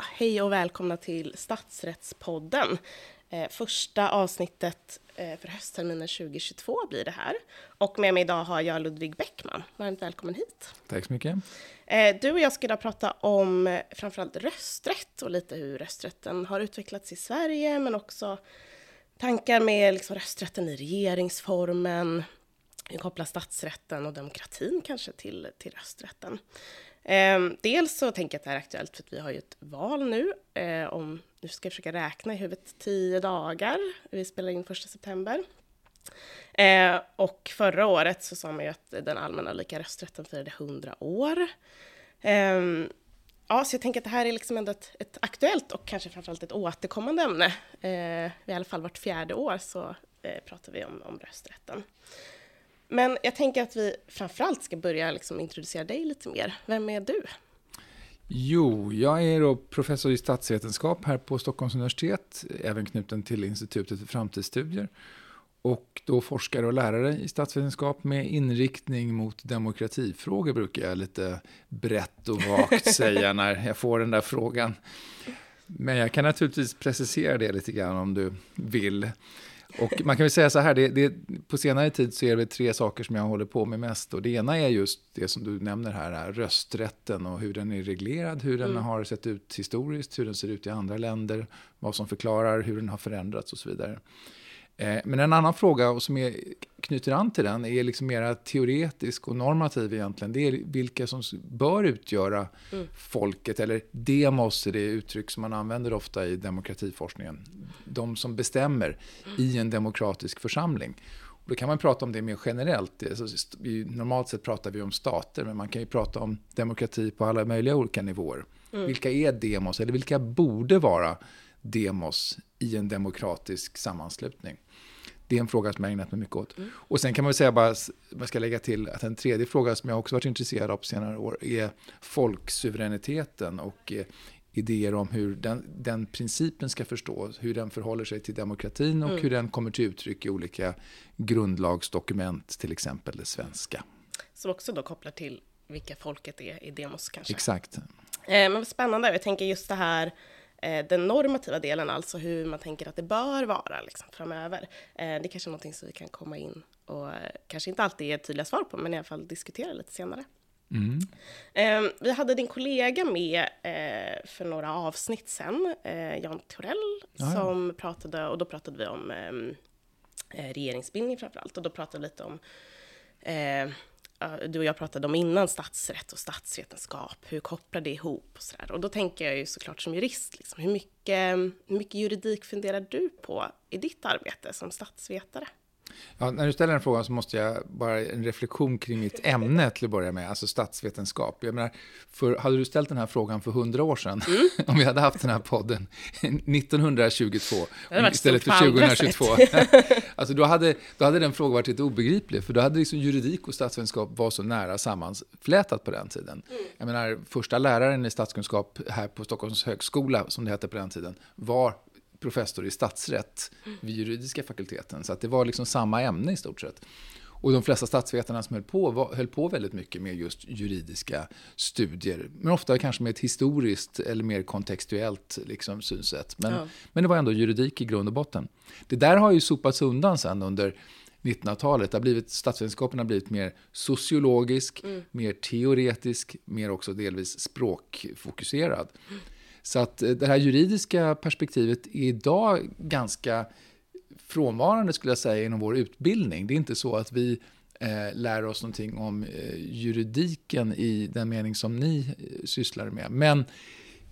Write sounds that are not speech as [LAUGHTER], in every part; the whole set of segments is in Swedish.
Hej och välkomna till Statsrättspodden. Eh, första avsnittet eh, för höstterminen 2022 blir det här. Och med mig idag har jag Ludvig Bäckman. Varmt välkommen hit. Tack så mycket. Eh, du och jag ska idag prata om eh, framförallt rösträtt och lite hur rösträtten har utvecklats i Sverige, men också tankar med liksom rösträtten i regeringsformen, hur kopplar statsrätten och demokratin kanske till, till rösträtten. Eh, dels så tänker jag att det här är aktuellt för att vi har ju ett val nu. Eh, om, nu ska jag försöka räkna i huvudet, tio dagar. Vi spelar in första september. Eh, och förra året så sa man ju att den allmänna lika rösträtten firade 100 år. Eh, ja, så jag tänker att det här är liksom ändå ett, ett aktuellt och kanske framförallt ett återkommande ämne. Eh, I alla fall vart fjärde år så eh, pratar vi om, om rösträtten. Men jag tänker att vi framförallt ska börja liksom introducera dig lite mer. Vem är du? Jo, jag är då professor i statsvetenskap här på Stockholms universitet, även knuten till Institutet för framtidsstudier. Och då forskare och lärare i statsvetenskap med inriktning mot demokratifrågor brukar jag lite brett och vagt [LAUGHS] säga när jag får den där frågan. Men jag kan naturligtvis precisera det lite grann om du vill. Och man kan väl säga så här, det, det, på senare tid så är det tre saker som jag håller på med mest. Och det ena är just det som du nämner här, rösträtten och hur den är reglerad, hur den mm. har sett ut historiskt, hur den ser ut i andra länder, vad som förklarar hur den har förändrats och så vidare. Eh, men en annan fråga som är, knyter an till den är liksom mer teoretisk och normativ egentligen. Det är vilka som bör utgöra mm. folket, eller demos är det uttryck som man använder ofta i demokratiforskningen. De som bestämmer i en demokratisk församling. Och då kan man prata om det mer generellt. Alltså, normalt sett pratar vi om stater, men man kan ju prata om demokrati på alla möjliga olika nivåer. Mm. Vilka är demos, eller vilka borde vara demos i en demokratisk sammanslutning. Det är en fråga som jag ägnat mig mycket åt. Mm. Och sen kan man väl säga bara, man ska lägga till att en tredje fråga som jag också varit intresserad av på senare år är folksuveräniteten och eh, idéer om hur den, den principen ska förstås, hur den förhåller sig till demokratin och mm. hur den kommer till uttryck i olika grundlagsdokument, till exempel det svenska. Som också då kopplar till vilka folket är i demos kanske? Exakt. Eh, men spännande, jag tänker just det här Eh, den normativa delen, alltså hur man tänker att det bör vara liksom, framöver. Eh, det kanske är någonting som vi kan komma in och eh, kanske inte alltid ge tydliga svar på, men i alla fall diskutera lite senare. Mm. Vi hade din kollega med för några avsnitt sen, Jan Torell, Jaja. som pratade, och då pratade vi om regeringsbildning framför allt, och då pratade vi lite om du och jag pratade om innan, statsrätt och statsvetenskap, hur kopplar det ihop och sådär. Och då tänker jag ju såklart som jurist, liksom, hur, mycket, hur mycket juridik funderar du på i ditt arbete som statsvetare? Ja, när du ställer den frågan så måste jag bara en reflektion kring mitt ämne till att börja med, alltså statsvetenskap. Jag menar, för, hade du ställt den här frågan för hundra år sedan, mm. [LAUGHS] om vi hade haft den här podden 1922 istället för 2022, [LAUGHS] alltså då hade, då hade den frågan varit lite obegriplig, för då hade liksom juridik och statsvetenskap var så nära sammanflätat på den tiden. Mm. Jag menar, första läraren i statskunskap här på Stockholms högskola, som det hette på den tiden, var professor i statsrätt vid juridiska fakulteten. Så att det var liksom samma ämne i stort sett. Och de flesta statsvetarna som höll på, var, höll på väldigt mycket med just juridiska studier. Men ofta kanske med ett historiskt eller mer kontextuellt liksom, synsätt. Men, ja. men det var ändå juridik i grund och botten. Det där har ju sopats undan sen under 1900-talet. har blivit, statsvetenskapen har blivit mer sociologisk, mm. mer teoretisk, mer också delvis språkfokuserad. Mm. Så att eh, det här juridiska perspektivet är idag ganska frånvarande skulle jag säga inom vår utbildning. Det är inte så att vi eh, lär oss någonting om eh, juridiken i den mening som ni eh, sysslar med. Men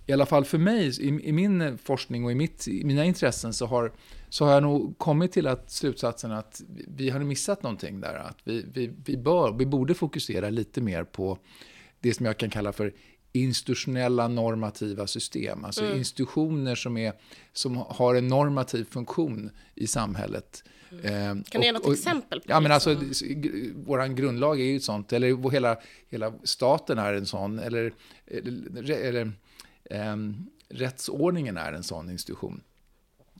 i alla fall för mig, i, i min forskning och i, mitt, i mina intressen, så har, så har jag nog kommit till att slutsatsen att vi har missat någonting där. Att vi, vi, vi, bör, vi borde fokusera lite mer på det som jag kan kalla för institutionella normativa system. Alltså mm. institutioner som, är, som har en normativ funktion i samhället. Mm. Eh, kan du ge något och, exempel? På ja, men alltså, vår grundlag är ju ett sånt, eller hela, hela staten är en sån, eller, eller, eller eh, rättsordningen är en sån institution.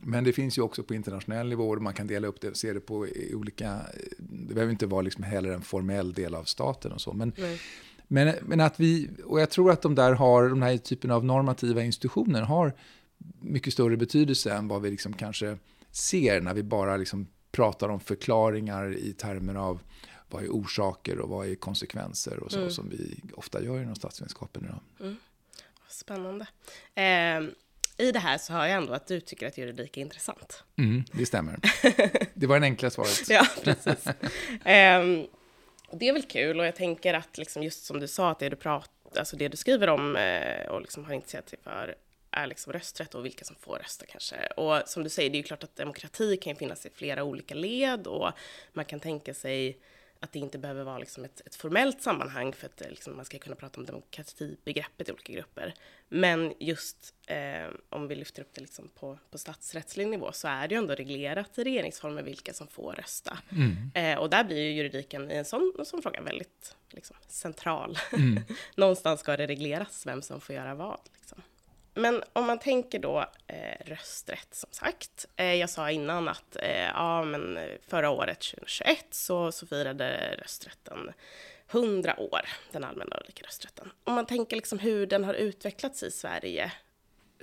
Men det finns ju också på internationell nivå, och man kan dela upp det se det på olika... Det behöver inte vara liksom heller en formell del av staten och så. Men, mm. Men, men att vi, och jag tror att de där har, de här typen av normativa institutioner har mycket större betydelse än vad vi liksom kanske ser när vi bara liksom pratar om förklaringar i termer av vad är orsaker och vad är konsekvenser och så mm. som vi ofta gör inom statsvetenskapen idag. Mm. Spännande. Eh, I det här så hör jag ändå att du tycker att juridik är intressant. Mm, det stämmer. [LAUGHS] Det var det enkla svaret. ja, precis. [LAUGHS] Eh, det är väl kul och jag tänker att liksom just som du sa, att det du, pratar, alltså det du skriver om eh, och liksom har intresserat dig för är liksom rösträtt och vilka som får rösta kanske. Och som du säger, det är ju klart att demokrati kan finnas i flera olika led och man kan tänka sig att det inte behöver vara liksom ett, ett formellt sammanhang för att liksom, man ska kunna prata om demokratibegreppet i olika grupper. Men just eh, om vi lyfter upp det liksom på, på statsrättslig nivå så är det ju ändå reglerat i regeringsformen vilka som får rösta. Mm. Eh, och där blir ju juridiken i en sån, en sån fråga väldigt liksom, central. Mm. [LAUGHS] Någonstans ska det regleras vem som får göra vad. Liksom. Men om man tänker då eh, rösträtt som sagt. Eh, jag sa innan att eh, ja, men förra året 2021 så, så firade rösträtten 100 år, den allmänna och lika rösträtten. Om man tänker liksom hur den har utvecklats i Sverige.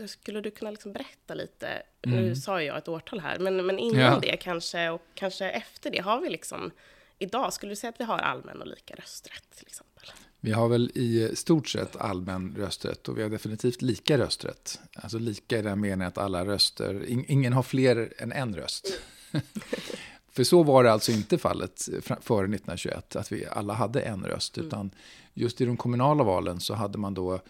Skulle du kunna liksom berätta lite? Mm. Nu sa jag ett årtal här, men, men innan ja. det kanske och kanske efter det har vi liksom idag. Skulle du säga att vi har allmän och lika rösträtt till exempel? Vi har väl i stort sett allmän rösträtt och vi har definitivt lika rösträtt. Alltså lika i den meningen att alla röster, ingen har fler än en röst. [LAUGHS] För så var det alltså inte fallet före 1921, att vi alla hade en röst. Mm. Utan just i de kommunala valen så hade man då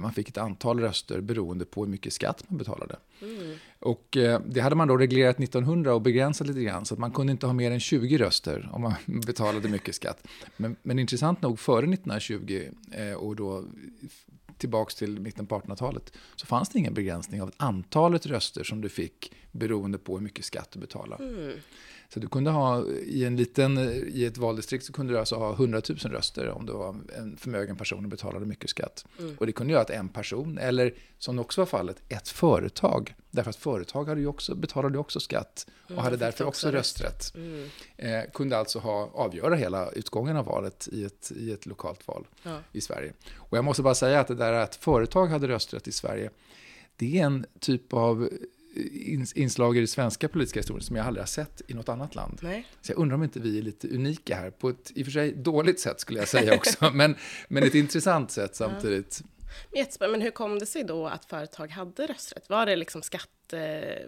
man fick ett antal röster beroende på hur mycket skatt man betalade. Mm. Och eh, det hade man då reglerat 1900 och begränsat lite grann så att man kunde inte ha mer än 20 röster om man [LAUGHS] betalade mycket skatt. Men, men intressant nog före 1920 eh, och då tillbaks till mitten på 1800-talet så fanns det ingen begränsning av antalet röster som du fick beroende på hur mycket skatt du betalade. Mm. Så du kunde ha i en liten, i ett valdistrikt så kunde du alltså ha 100 000 röster om du var en förmögen person och betalade mycket skatt. Mm. Och det kunde göra att en person, eller som också var fallet, ett företag, därför att företag hade ju också, betalade också skatt och mm, hade därför också, också rösträtt, mm. eh, kunde alltså ha, avgöra hela utgången av valet i ett, i ett lokalt val ja. i Sverige. Och jag måste bara säga att det där att företag hade rösträtt i Sverige, det är en typ av inslag i den svenska politiska historien som jag aldrig har sett i något annat land. Nej. Så jag undrar om inte vi är lite unika här, på ett i och för sig dåligt sätt skulle jag säga också, [LAUGHS] men, men ett intressant sätt samtidigt. Ja. Men hur kom det sig då att företag hade rösträtt? Var det liksom skatt,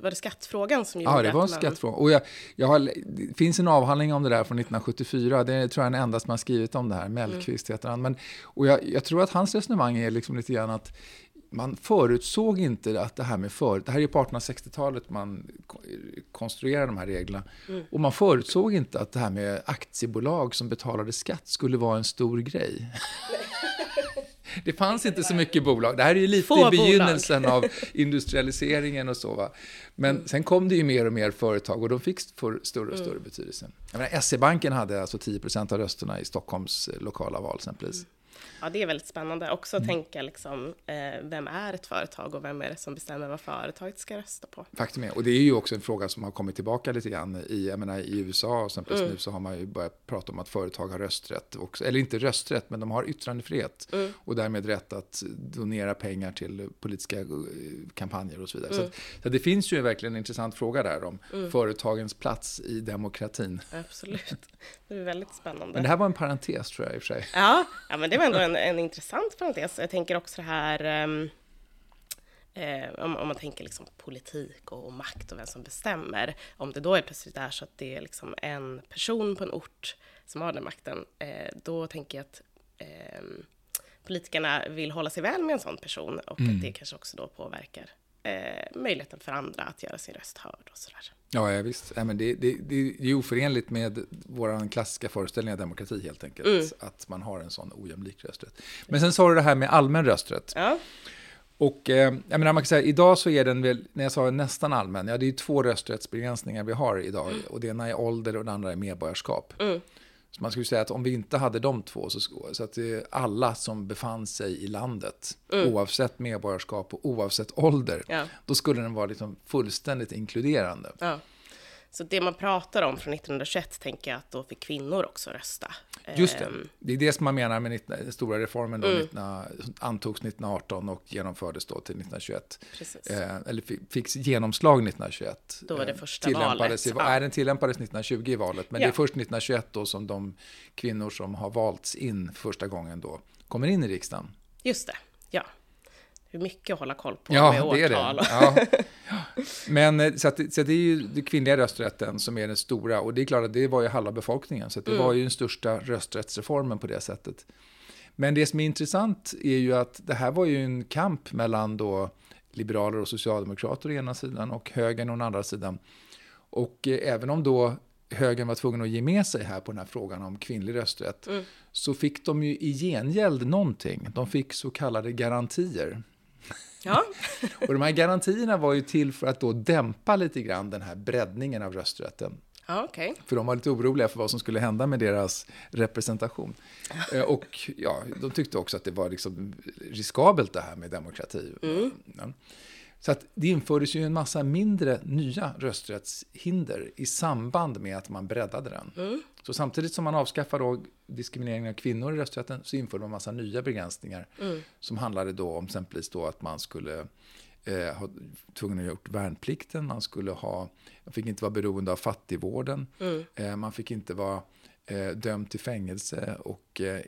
var det skattfrågan som gjorde Ja, det var en skattfråga. Och jag, jag har, det finns en avhandling om det där från 1974. Det tror jag är den enda som har skrivit om det här. Mellqvist mm. heter han. Men, och jag, jag, tror att hans resonemang är liksom lite grann att man förutsåg inte att det här med för... Det här är på 1860-talet man konstruerade de här reglerna. Mm. Och man förutsåg inte att det här med aktiebolag som betalade skatt skulle vara en stor grej. [LAUGHS] det fanns inte så mycket bolag. Det här är ju lite Få i begynnelsen bolag. av industrialiseringen och så. Va? Men mm. sen kom det ju mer och mer företag och de fick större och större mm. betydelse. SE-banken hade alltså 10% av rösterna i Stockholms lokala val exempelvis. Mm. Ja, det är väldigt spännande också att mm. tänka liksom, eh, vem är ett företag och vem är det som bestämmer vad företaget ska rösta på? Faktum är, och det är ju också en fråga som har kommit tillbaka lite grann i, jag menar, i USA, exempelvis mm. nu så har man ju börjat prata om att företag har rösträtt, också, eller inte rösträtt, men de har yttrandefrihet mm. och därmed rätt att donera pengar till politiska eh, kampanjer och så vidare. Mm. Så, så, det finns ju verkligen en intressant fråga där om mm. företagens plats i demokratin. Absolut, det är väldigt spännande. Men det här var en parentes tror jag i och för sig. Ja, ja men det var ändå en, en intressant parentes. Jag tänker också det här um, om, om, man tänker liksom politik och, och, makt och vem som bestämmer. Om det då är plötsligt är så att det är liksom en person på en ort som har den makten, eh, då tänker jag att eh, politikerna vill hålla sig väl med en sån person och mm. att det kanske också då påverkar eh, möjligheten för andra att göra sin röst hörd och sådär. Ja, ja visst. Ja, men det, det, det är oförenligt med vår klassiska föreställning av demokrati helt enkelt. Mm. Att man har en sån ojämlik rösträtt. Men sen sa du det här med allmän rösträtt. Ja. Och eh, jag menar, man kan säga, idag så är den väl, när jag sa nästan allmän, ja det är två rösträttsbegränsningar vi har idag. Mm. Och det ena är ålder och det andra är medborgarskap. Mm. Så man skulle säga att om vi inte hade de två, så, så att alla som befann sig i landet, mm. oavsett medborgarskap och oavsett ålder, ja. då skulle den vara liksom fullständigt inkluderande. Ja. Så det man pratar om från 1921 tänker jag att då fick kvinnor också rösta. Just det, Ehm, det är det som man menar med 19, den stora reformen då, Mm. 19, antogs 1918 och genomfördes då till 1921. precis. Eh, eller fi- fick genomslag 1921. Då var det Eh, första tillämpades valet. I, Ja. Nej, den tillämpades 1920 i valet, men det Ja. är först 1921 då som de kvinnor som har valts in första gången då kommer in i riksdagen. Just det, ja. Det är mycket att hålla koll på Ja, med det är årtal. det. Ja. [LAUGHS] Men eh, så, att, det- så det är ju den kvinnliga rösträtten som är den stora och det är klart att det var ju halva befolkningen så att det Mm. var ju den största rösträttsreformen på det sättet. Men det som är intressant är ju att det här var ju en kamp mellan då liberaler och socialdemokrater å ena sidan och högern å andra sidan. Och eh, även om då högern var tvungen att ge med sig här på den här frågan om kvinnlig rösträtt Mm. så fick de ju i gengäld någonting. De fick så kallade garantier. Ja, [LAUGHS] Och de här garantierna var ju till för att då dämpa lite grann den här breddningen av rösträtten. ja okej. För de var lite oroliga för vad som skulle hända med deras representation. Eh, Och ja, de tyckte också att det var liksom riskabelt det här med demokrati. Ja. Så att det infördes ju en massa mindre nya rösträttshinder i samband med att man breddade den. Så samtidigt som man avskaffade då diskrimineringen av kvinnor i rösträtten så införde man en massa nya begränsningar som handlade då om exempelvis då att man skulle eh, ha tvungen att ha gjort värnplikten, man skulle ha, man fick inte vara beroende av fattigvården, eh, man fick inte vara eh, dömd till fängelse och eh,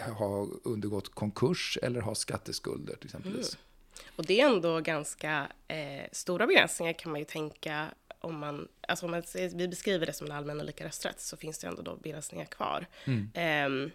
ha, ha undergått konkurs eller ha skatteskulder till exempelvis. Och det är ändå ganska eh, stora begränsningar kan man ju tänka om man, alltså om man, vi beskriver det som en allmän och lika rösträtt så finns det ändå då begränsningar kvar. Ehm,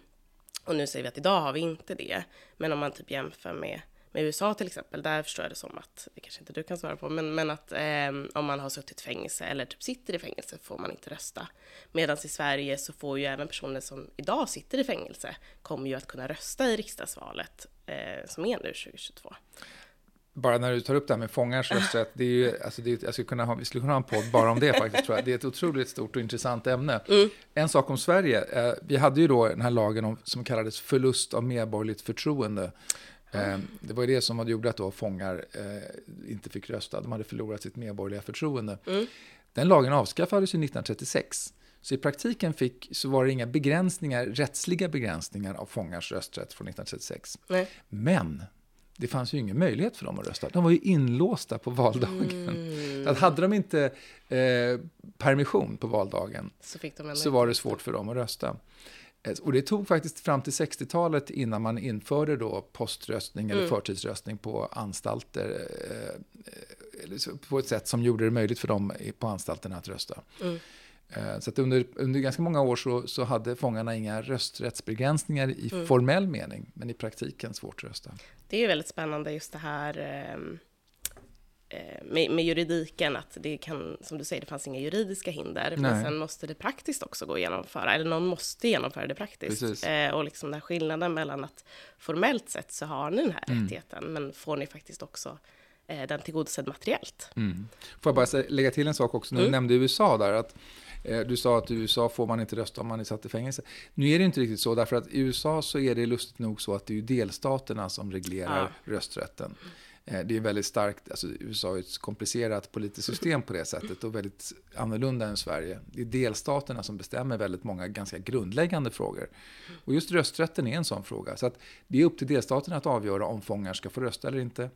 och nu säger vi att idag har vi inte det, men om man typ jämför med, med USA till exempel, där förstår jag det som att, det kanske inte du kan svara på, men, men att ehm, om man har suttit i fängelse eller typ sitter i fängelse får man inte rösta. Medan i Sverige så får ju även personer som idag sitter i fängelse, kommer ju att kunna rösta i riksdagsvalet eh, som är nu 2022. Bara när du tar upp det här med fångars rösträtt, det är ju, alltså det jag skulle kunna ha, vi skulle kunna ha en podd bara om det faktiskt, tror jag. Det är ett otroligt stort och intressant ämne. En sak om Sverige, eh, vi hade ju då den här lagen om, som kallades förlust av medborgerligt förtroende. Eh, det var ju det som gjorde att då fångar eh, inte fick rösta, de hade förlorat sitt medborgerliga förtroende. Den lagen avskaffades ju 1936. Så i praktiken fick, så var det inga begränsningar, rättsliga begränsningar av fångars rösträtt från 1936. Nej. Men det fanns ju ingen möjlighet för dem att rösta. De var ju inlåsta på valdagen. Mm. [LAUGHS] Att hade de inte eh, permission på valdagen Så så var det svårt för dem att rösta. Eh, Och det tog faktiskt fram till 60-talet innan man införde då poströstning eller förtidsröstning på anstalter. eh, eh, På ett sätt som gjorde det möjligt för dem på anstalterna att rösta. Eh, Så att under, under ganska många år så, så hade fångarna inga rösträttsbegränsningar i formell mening, men i praktiken svårt att rösta. Det är väldigt spännande just det här ehm, eh, med, med juridiken, att det kan, som du säger, det fanns inga juridiska hinder, men Nej. sen måste det praktiskt också gå att genomföra, eller någon måste genomföra det praktiskt. Eh, och liksom den här skillnaden mellan att formellt sett så har ni den här Mm. rättigheten, men får ni faktiskt också eh, den tillgodosedd materiellt. Mm. Får jag bara lägga till en sak också, du Mm. nämnde USA där, att du sa att i USA får man inte rösta om man är satt i fängelse. Nu är det inte riktigt så, därför att i USA så är det lustigt nog så att det är delstaterna som reglerar rösträtten. Eh, Det är väldigt starkt, alltså USA är ett komplicerat politiskt system på det sättet och väldigt annorlunda än Sverige. Det är delstaterna som bestämmer väldigt många ganska grundläggande frågor. Och just rösträtten är en sån fråga. Så att det är upp till delstaterna att avgöra om fångar ska få rösta eller inte.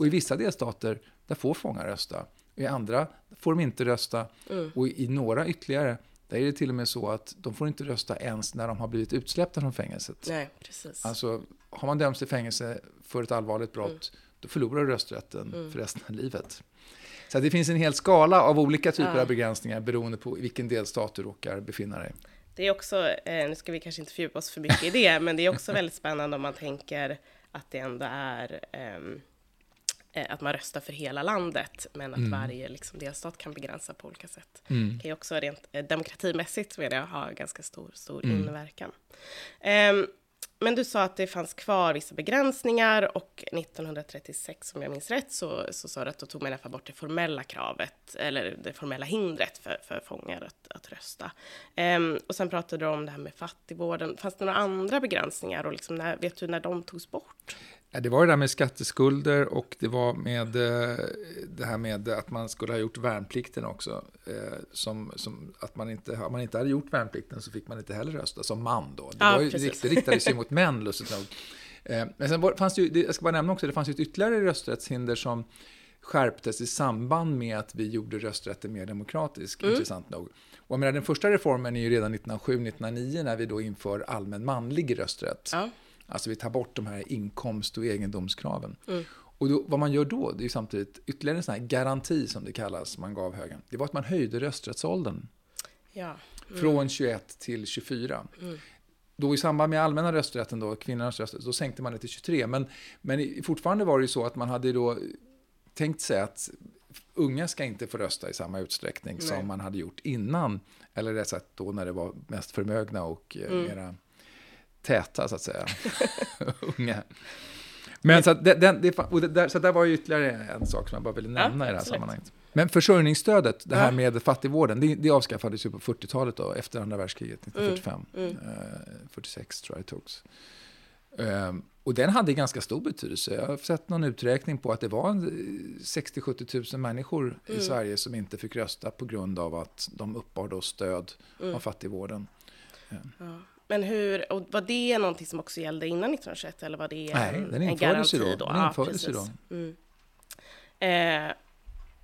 Och i vissa delstater, där får fångar rösta. I andra får de inte rösta. Och i några ytterligare, där är det till och med så att de får inte rösta ens när de har blivit utsläppta från fängelset. Nej, precis. Alltså, har man dömts till fängelse för ett allvarligt brott, Mm. då förlorar du rösträtten för resten av livet. Så det finns en hel skala av olika typer Ja. av begränsningar beroende på vilken delstat du råkar befinna dig. Det är också, eh, nu ska vi kanske inte fördjupa oss för mycket i det, men det är också väldigt spännande om man tänker att det ändå är eh, att man röstar för hela landet, men att varje liksom, delstat kan begränsa på olika sätt. Det kan ju också rent eh, demokratimässigt menar jag, ha ganska stor, stor inverkan. Ehm, men du sa att det fanns kvar vissa begränsningar och 1936, om jag minns rätt, så, så sa du att då tog man i alla fall bort det formella kravet, eller det formella hindret för, för fångar att, att rösta. Ehm, och sen pratade du om det här med fattigvården. Fanns det några andra begränsningar och liksom när, vet du när de togs bort? Det var det där med skatteskulder och det var med eh, det här med att man skulle ha gjort värnplikten också. Eh, som, som att man inte, om man inte hade gjort värnplikten så fick man inte heller rösta som man då. Det, Ja, var ju, det riktade sig mot män lustigt nog. Eh, Men sen fanns det ju, jag ska bara nämna också, det fanns ju ett ytterligare rösträttshinder som skärptes i samband med att vi gjorde rösträtten mer demokratisk, Mm. intressant nog. Och jag menar, den första reformen är ju redan 1907-1909 när vi då inför allmän manlig rösträtt. Ja. Alltså vi tar bort de här inkomst och egendomskraven. Mm. Och då, vad man gör då, det är ju samtidigt ytterligare en sån här garanti som det kallas, man gav högern. Det var att man höjde rösträttsåldern Ja. från 21 till 24. Då i samband med allmänna rösträtten, då, kvinnornas rösträtt, då sänkte man det till 23. Men, men fortfarande var det ju så att man hade då tänkt sig att unga ska inte få rösta i samma utsträckning Nej. som man hade gjort innan. Eller rätt sagt då när det var mest förmögna och eh, Mm. mera täta, så att säga, [LAUGHS] unga. Men så att, det, det, och det där, så där var ju ytterligare en sak som jag bara ville Ja, nämna i det här absolut. sammanhanget. Men försörjningsstödet, det här Ja. med fattigvården, det, det avskaffades ju på 40-talet då, efter andra världskriget, 1945. Mm. Eh, 46 tror jag det togs. Ehm, och den hade ganska stor betydelse. Jag har sett någon uträkning på att det var en, eh, 60-70 000 människor i Mm. Sverige som inte fick rösta på grund av att de uppbar då stöd Mm. av fattigvården. Ja. Men hur, och var det någonting som också gällde innan 1921 eller var det Nej, en, den en garanti då. då? Den infördes ju då. Mm. Eh,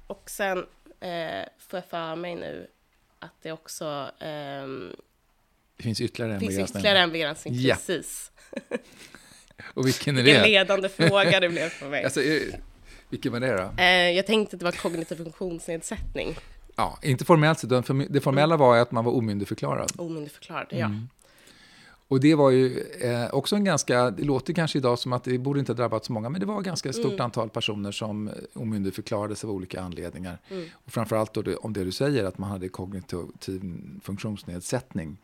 och sen eh, får jag för mig nu att det också ehm, Det finns ytterligare en finns begränsning. ytterligare en begränsning. Ja. Precis. [LAUGHS] Och vilken är Vilken det? ledande [LAUGHS] fråga det blev för mig. Alltså, eh, vilken var det då? Eh, jag tänkte att det var kognitiv funktionsnedsättning. Ja, inte formellt sett. Det formella var att man var omyndigförklarad. Omyndigförklarad, ja. Mm. Och det var ju eh, också en ganska, det låter kanske idag som att det borde inte ha drabbat så många, men det var ganska stort Mm. antal personer som omyndigförklarades av olika anledningar. Mm. Och framförallt då det, om det du säger, att man hade kognitiv funktionsnedsättning.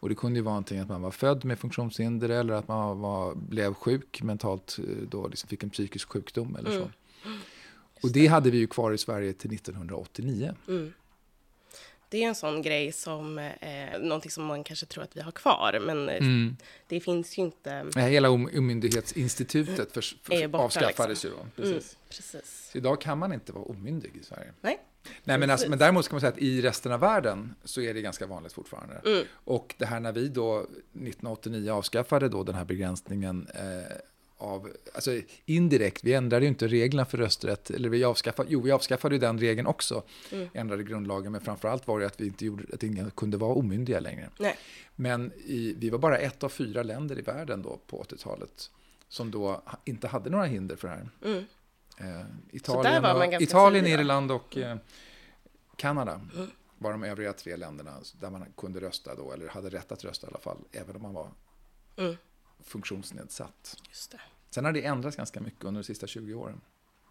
Och det kunde ju vara någonting att man var född med funktionshinder eller att man var, blev sjuk mentalt, eh, då liksom fick en psykisk sjukdom eller så. Mm. Och det hade vi ju kvar i Sverige till 1989. Det är en sån grej som, eh, någonting som man kanske tror att vi har kvar, men eh, Mm. det finns ju inte. Hela om- omyndighetsinstitutet för, för, borta, avskaffades ju då. Precis. Mm, precis. Så idag kan man inte vara omyndig i Sverige. Nej. Nej, men, alltså, men däremot ska man säga att i resten av världen så är det ganska vanligt fortfarande. Mm. Och det här när vi då 1989 avskaffade då den här begränsningen eh, av, alltså indirekt, vi ändrade ju inte reglerna för rösträtt, eller vi avskaffade, jo vi avskaffade ju den regeln också, Mm. ändrade grundlagen, men framförallt var det att vi inte gjorde, att ingen kunde vara omyndiga längre. Nej. Men i, vi var bara ett av fyra länder i världen då på 80-talet som då inte hade några hinder för det här. Mm. Eh, Italien, och, Italien tidiga. Irland och eh, Kanada Mm. var de övriga tre länderna där man kunde rösta då, eller hade rätt att rösta i alla fall, även om man var Mm. funktionsnedsatt. Just det. Sen har det ändrats ganska mycket under de sista 20 åren.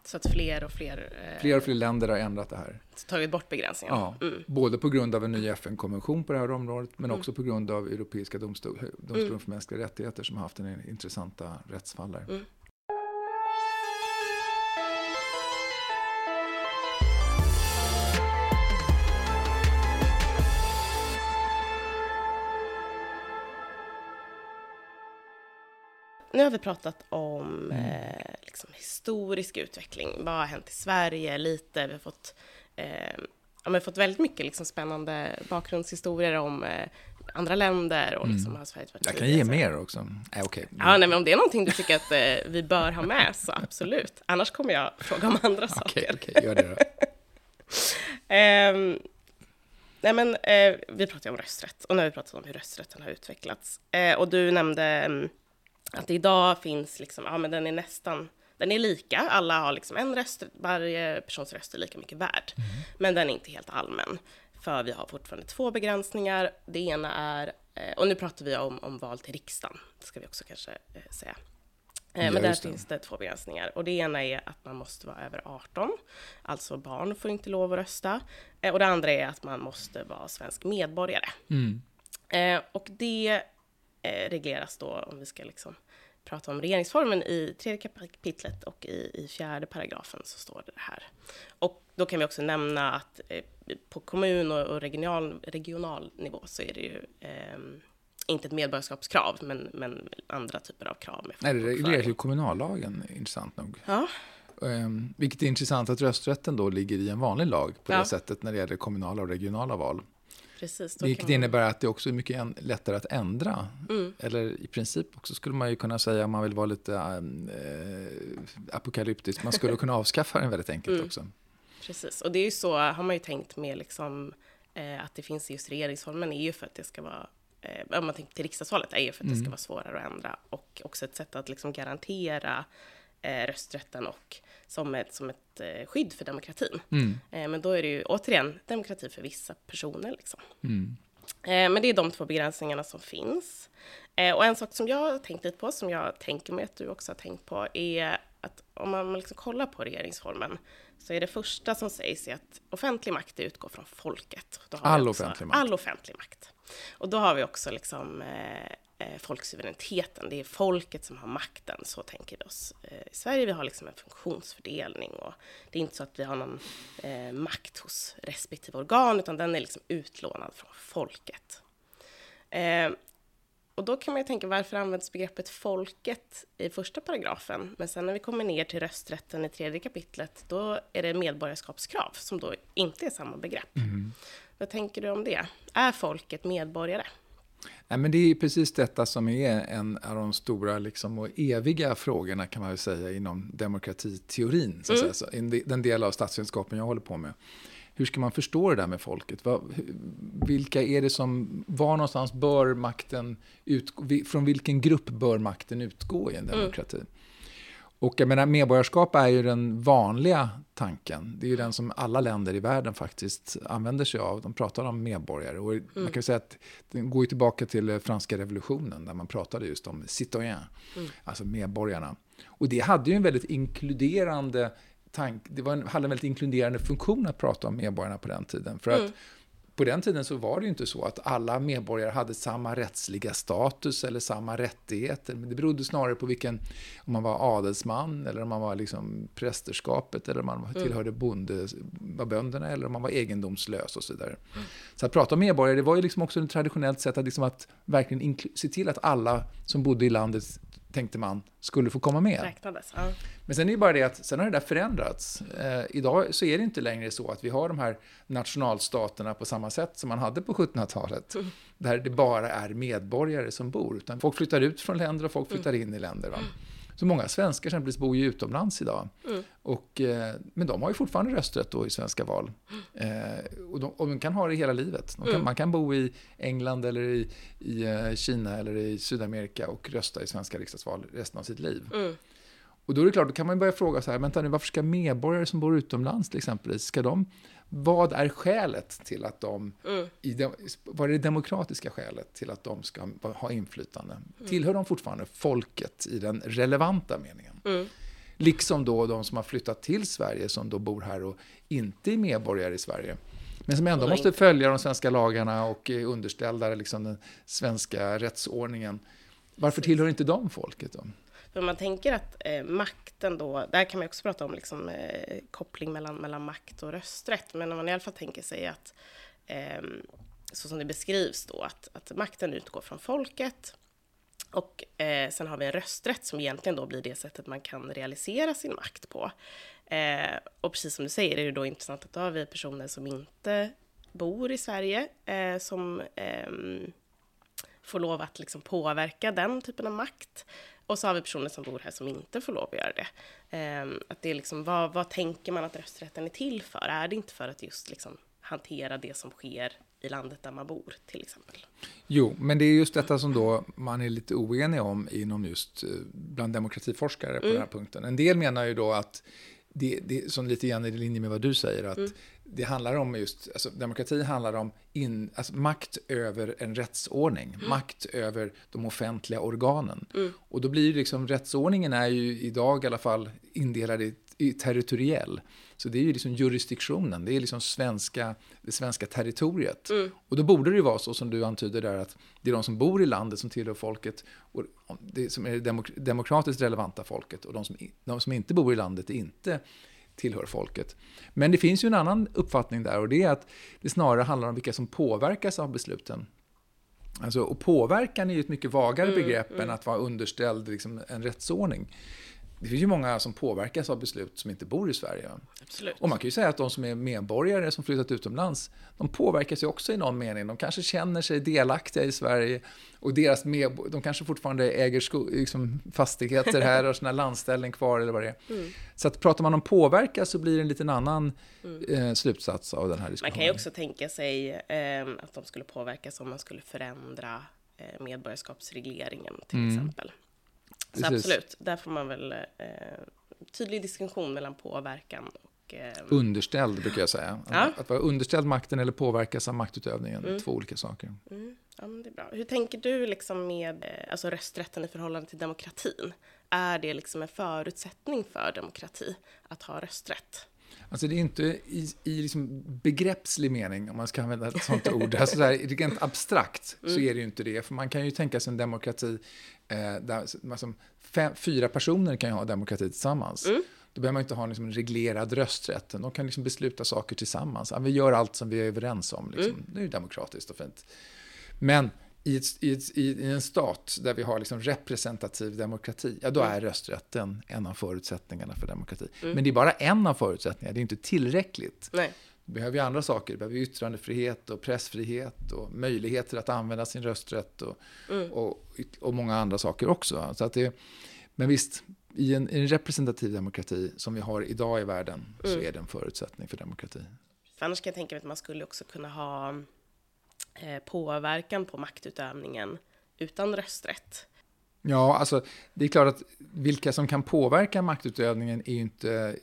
Så att fler och fler, eh, Fler och fler länder har ändrat det här. tagit bort begränsningarna. Ja, Mm. både på grund av en ny FN-konvention på det här området, men Mm. också på grund av Europeiska domstol, domstolen Mm. för mänskliga rättigheter som har haft en intressanta rättsfall där. Nu har vi pratat om Mm. eh, liksom historisk utveckling. Vad har hänt i Sverige? Lite. Vi har fått, eh, ja, vi har fått väldigt mycket liksom, spännande bakgrundshistorier om eh, andra länder och liksom, har Sverige varit Mm. Jag kan ge mer också. Nej, okej. Ja, nej, men om det är någonting du tycker att eh, vi bör ha med så absolut. Annars kommer jag fråga om andra Okej, saker. okej, gör det då. [LAUGHS] Ehm, nej men, eh, vi pratade om rösträtt och nu har vi pratat om hur rösträtten har utvecklats. Eh, och du nämnde mm, att idag finns, liksom, ja men den är nästan, den är lika, alla har liksom en röst, varje persons röst är lika mycket värd. Men den är inte helt allmän, för vi har fortfarande två begränsningar. Det ena är, eh, och nu pratar vi om, om val till riksdagen, det ska vi också kanske eh, säga. Eh, Ja, Men där just det. finns det två begränsningar. Och det ena är att man måste vara över 18, alltså barn får inte lov att rösta. Och det andra är att man måste vara svensk medborgare. Mm. Och det regleras då, om vi ska liksom prata om regeringsformen, i tredje kapitlet och i, i fjärde paragrafen så står det här. Och då kan vi också nämna att eh, på kommun och, och regional, regional nivå så är det ju eh, inte ett medborgarskapskrav, men, men andra typer av krav. Nej, det regleras ju kommunallagen, intressant nog. Ja. Um, vilket är intressant att rösträtten då ligger i en vanlig lag på Ja. det sättet när det gäller kommunala och regionala val. Precis, Vilket man- innebär att det också är mycket lättare att ändra. Mm. Eller i princip också skulle man ju kunna säga, om man vill vara lite eh, apokalyptisk, man skulle kunna avskaffa den väldigt enkelt Mm. också. Precis, och det är ju så, har man ju tänkt med liksom, eh, att det finns just regeringsformen är ju för att det ska vara, eh, om man tänker till riksdagsvalet, är ju för att det ska vara svårare att ändra och också ett sätt att liksom garantera eh, rösträtten och som ett, som ett eh, skydd för demokratin. Mm. Eh, men då är det ju återigen demokrati för vissa personer. Liksom. Mm. Eh, men det är de två begränsningarna som finns. Och en sak som jag har tänkt lite på, som jag tänker mig att du också har tänkt på, är att om man liksom kollar på regeringsformen så är det första som sägs är att offentlig makt utgår från folket. All också, offentlig makt. All offentlig makt. Och då har vi också liksom, eh, eh, folksuveräniteten. Det är folket som har makten, så tänker vi oss. Eh, I Sverige vi har liksom en funktionsfördelning och det är inte så att vi har någon eh, makt hos respektive organ, utan den är liksom utlånad från folket. Eh, och då kan man ju tänka, varför används begreppet folket i första paragrafen? Men sen när vi kommer ner till rösträtten i tredje kapitlet, då är det medborgarskapskrav som då inte är samma begrepp. Vad tänker du om det? Är folket medborgare? Nej, men det är precis detta som är en av de stora liksom, och eviga frågorna kan man säga inom demokratiteorin. Så att Mm. säga. Så, en de- den del av statsvetenskapen jag håller på med. Hur ska man förstå det där med folket? Vilka är det som, var någonstans bör makten utgå, från vilken grupp bör makten utgå i en demokrati? Och jag menar, medborgarskap är ju den vanliga tanken. Det är ju den som alla länder i världen faktiskt använder sig av. De pratar om medborgare. Och Man kan säga att den går ju tillbaka till eh, franska revolutionen där man pratade just om citoyen, alltså medborgarna. Och det hade ju en väldigt inkluderande tank, det var en, hade en väldigt inkluderande funktion att prata om medborgarna på den tiden. För att på den tiden så var det ju inte så att alla medborgare hade samma rättsliga status eller samma rättigheter. Men det berodde snarare på vilken, om man var adelsman eller om man var liksom prästerskapet eller om man tillhörde bonde, var bönderna eller om man var egendomslös och så vidare. Så att prata om medborgare, det var ju liksom också ett traditionellt sätt att, liksom att verkligen se till att alla som bodde i landet, tänkte man, skulle få komma med. Räknades? Ja. Men sen är det bara det att sen har det där förändrats. Eh, idag så är det inte längre så att vi har de här nationalstaterna på samma sätt som man hade på 1700-talet. Där det bara är medborgare som bor. Utan folk flyttar ut från länder och folk flyttar in i länder. Va? Så många svenskar exempelvis bor ju utomlands idag. Och, eh, men de har ju fortfarande rösträtt då i svenska val. Eh, och, de, och de kan ha det hela livet. De kan, Man kan bo i England eller i, i eh, Kina eller i Sydamerika och rösta i svenska riksdagsval resten av sitt liv. Mm. Och då är det klart, då kan man börja fråga så här, vänta nu, varför ska medborgare som bor utomlands till exempel, ska de, vad är skälet till att de, Mm. i de, vad är det demokratiska skälet till att de ska ha inflytande? Tillhör de fortfarande folket i den relevanta meningen? Mm. Liksom då de som har flyttat till Sverige, som då bor här och inte är medborgare i Sverige. Men som ändå måste följa de svenska lagarna och är underställda liksom den svenska rättsordningen. Varför tillhör inte de folket då? För man tänker att eh, makten då, där kan man också prata om liksom, eh, koppling mellan, mellan makt och rösträtt, men om man i alla fall tänker sig att, eh, så som det beskrivs då, att, att makten utgår från folket, och eh, sen har vi en rösträtt som egentligen då blir det sättet man kan realisera sin makt på. Eh, och precis som du säger är det då intressant att då har vi personer som inte bor i Sverige, eh, som eh, får lov att liksom påverka den typen av makt. Och så har vi personer som bor här som inte får lov att göra det. Ehm, att det är liksom, vad, vad tänker man att rösträtten är till för? Är det inte för att just liksom hantera det som sker i landet där man bor, till exempel? Jo, men det är just detta som då man är lite oenig om inom just eh, bland demokratiforskare på den här punkten. En del menar ju då att det, det som lite grann är i linje med vad du säger, att det handlar om just, alltså demokrati handlar om in, alltså makt över en rättsordning, makt över de offentliga organen. Och då blir det liksom, rättsordningen är ju idag i alla fall indelad i, i territoriell. Så det är ju liksom jurisdiktionen, det är liksom svenska, det svenska territoriet. Och då borde det ju vara så som du antyder där, att det är de som bor i landet som tillhör folket, och det som är det demok- demokratiskt relevanta folket, och de som, de som inte bor i landet är inte tillhör folket. Men det finns ju en annan uppfattning där, och det är att det snarare handlar om vilka som påverkas av besluten. Alltså, och påverkan är ju ett mycket vagare Mm, begrepp än att vara underställd liksom, en rättsordning. Det finns ju många som påverkas av beslut som inte bor i Sverige. Absolut. Och man kan ju säga att de som är medborgare som flyttat utomlands, de påverkas ju också i någon mening. De kanske känner sig delaktiga i Sverige och deras med, de kanske fortfarande äger sko, liksom fastigheter här och sina landställen kvar eller vad det är. Mm. Så att pratar man om påverka så blir det en liten annan eh, slutsats av den här Man diskussionen. kan ju också tänka sig eh, att de skulle påverkas om man skulle förändra eh, medborgarskapsregleringen till Mm. exempel. Så Precis. absolut, där får man väl eh, tydlig distinktion mellan påverkan och... Eh, Underställd brukar jag säga. Att, Ja. att vara underställd makten eller påverkas av maktutövningen, Mm. två olika saker. mm, ja, det är bra. Hur tänker du liksom med eh, alltså rösträtten i förhållande till demokratin? Är det liksom en förutsättning för demokrati att ha rösträtt? Alltså det är inte i, i liksom begreppslig mening, om man ska använda ett sånt ord, alltså så här, rent abstrakt så Mm. är det ju inte det. För man kan ju tänka sig en demokrati eh, där alltså, fem, fyra personer kan ju ha demokrati tillsammans. Mm. Då behöver man inte ha liksom en reglerad rösträtt. De kan liksom besluta saker tillsammans. Ja, vi gör allt som vi är överens om. Liksom. Mm. Det är ju demokratiskt och fint. Men i, ett, i, ett, i en stat där vi har liksom representativ demokrati, ja då är rösträtten en av förutsättningarna för demokrati. Men det är bara en av förutsättningarna, det är inte tillräckligt. Nej. Behöver ju andra saker, vi behöver yttrandefrihet och pressfrihet och möjligheter att använda sin rösträtt och, och, och många andra saker också. Så att det, men visst, i en, i en representativ demokrati som vi har idag i världen så är det en förutsättning för demokrati. För annars kan jag tänka mig att man skulle också kunna ha eh, påverkan på maktutövningen utan rösträtt. Ja, alltså det är klart att vilka som kan påverka maktutövningen är ju inte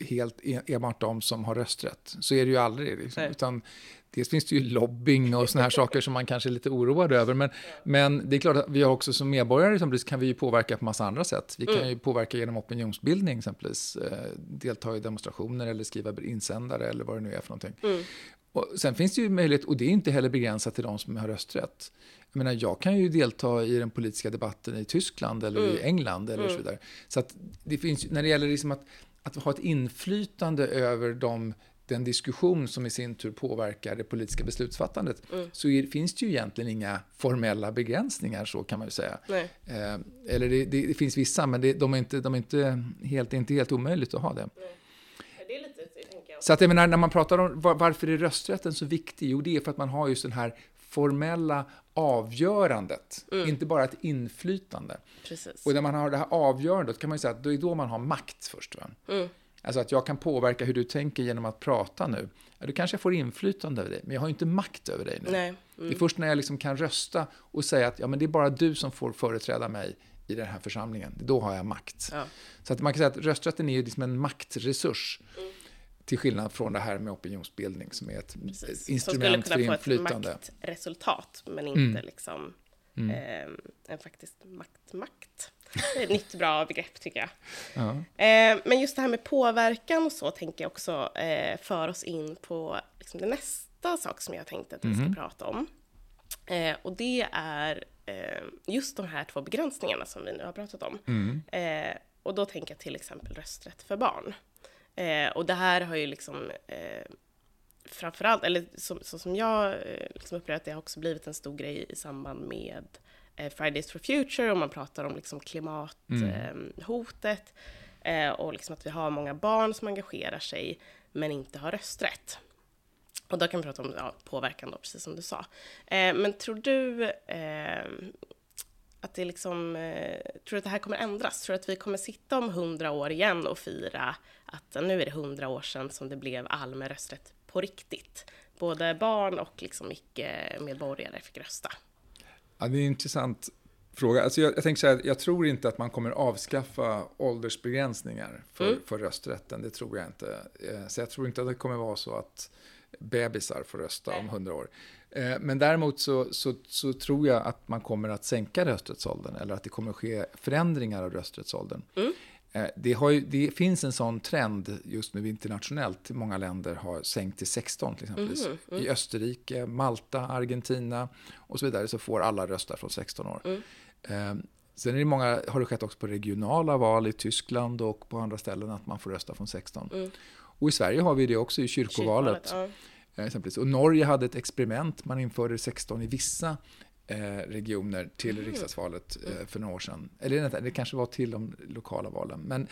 helt e- enbart de som har rösträtt. Så är det ju aldrig. Liksom. Utan dels finns det ju lobbying och såna här [LAUGHS] saker som man kanske är lite oroad över. Men, men det är klart att vi har också som medborgare exempelvis kan vi ju påverka på massa andra sätt. Vi kan ju påverka genom opinionsbildning exempelvis. Eh, delta i demonstrationer eller skriva insändare eller vad det nu är för någonting. Och sen finns det ju möjlighet, och det är inte heller begränsat till de som har rösträtt. Jag menar, jag kan ju delta i den politiska debatten i Tyskland eller i England eller så vidare. Så att det finns, när det gäller liksom att, att ha ett inflytande över de, den diskussion som i sin tur påverkar det politiska beslutsfattandet, så är, finns det ju egentligen inga formella begränsningar, så kan man ju säga. Eh, eller det, det, det finns vissa, men det, de är inte, de är inte helt, är inte helt omöjligt att ha det. Så att jag menar, när man pratar om var, varför är rösträtten så viktig? Jo, det är för att man har just den här formella avgörandet, inte bara ett inflytande. Precis. Och när man har det här avgörandet kan man ju säga att då är då man har makt först. Va? Mm. Alltså att jag kan påverka hur du tänker genom att prata nu. Ja, då kanske får inflytande över dig, men jag har ju inte makt över dig nu. Nej. Det är först när jag liksom kan rösta och säga att ja, men det är bara du som får företräda mig i den här församlingen. Då har jag makt. Ja. Så att man kan säga att rösträtten är ju liksom en maktresurs. Till skillnad från det här med opinionsbildning som är ett Precis. ett Som instrument skulle för kunna få inflytande. ett maktresultat, men inte liksom eh, en faktiskt makt-makt. Det är ett nytt bra begrepp tycker jag. Ja. Eh, men just det här med påverkan och så tänker jag också eh, för oss in på liksom, det nästa sak som jag tänkte att vi ska prata om. Eh, och det är eh, just de här två begränsningarna som vi nu har pratat om. Eh, och då tänker jag till exempel rösträtt för barn. Eh, och det här har ju liksom eh, framförallt, eller så, så som jag eh, liksom upplever att det har också blivit en stor grej i samband med eh, Fridays for Future och man pratar om liksom klimathotet eh, och liksom att vi har många barn som engagerar sig men inte har rösträtt. Och då kan vi prata om ja, påverkan då, precis som du sa. Eh, men tror du att det liksom, tror du att det här kommer ändras? Tror du att vi kommer sitta om hundra år igen och fira att nu är det hundra år sedan som det blev allmän rösträtt på riktigt? Både barn och liksom icke-medborgare fick rösta. Ja, det är en intressant fråga. Alltså jag, jag tänker så här, jag tror inte att man kommer avskaffa åldersbegränsningar för, Mm. för rösträtten. Det tror jag inte. Eh, Så jag tror inte att det kommer vara så att bebisar får rösta om hundra år. Eh, Men däremot så, så, så tror jag att man kommer att sänka rösträttsåldern eller att det kommer att ske förändringar av rösträttsåldern. Mm. Eh, Det, har det finns en sån trend just nu internationellt. Många länder har sänkt till 16 till exempel. Mm, I Österrike, Malta, Argentina och så vidare så får alla rösta från 16 år. Mm. Eh, Sen är det många, har det skett också på regionala val i Tyskland och på andra ställen att man får rösta från 16. Mm. Och i Sverige har vi det också i kyrkovalet. Kyrkovalet, Eh, Exempelvis. Och Norge hade ett experiment, man införde 16 i vissa eh, regioner till Mm. riksdagsvalet eh, för några år sedan. Eller det kanske var till de lokala valen. Men,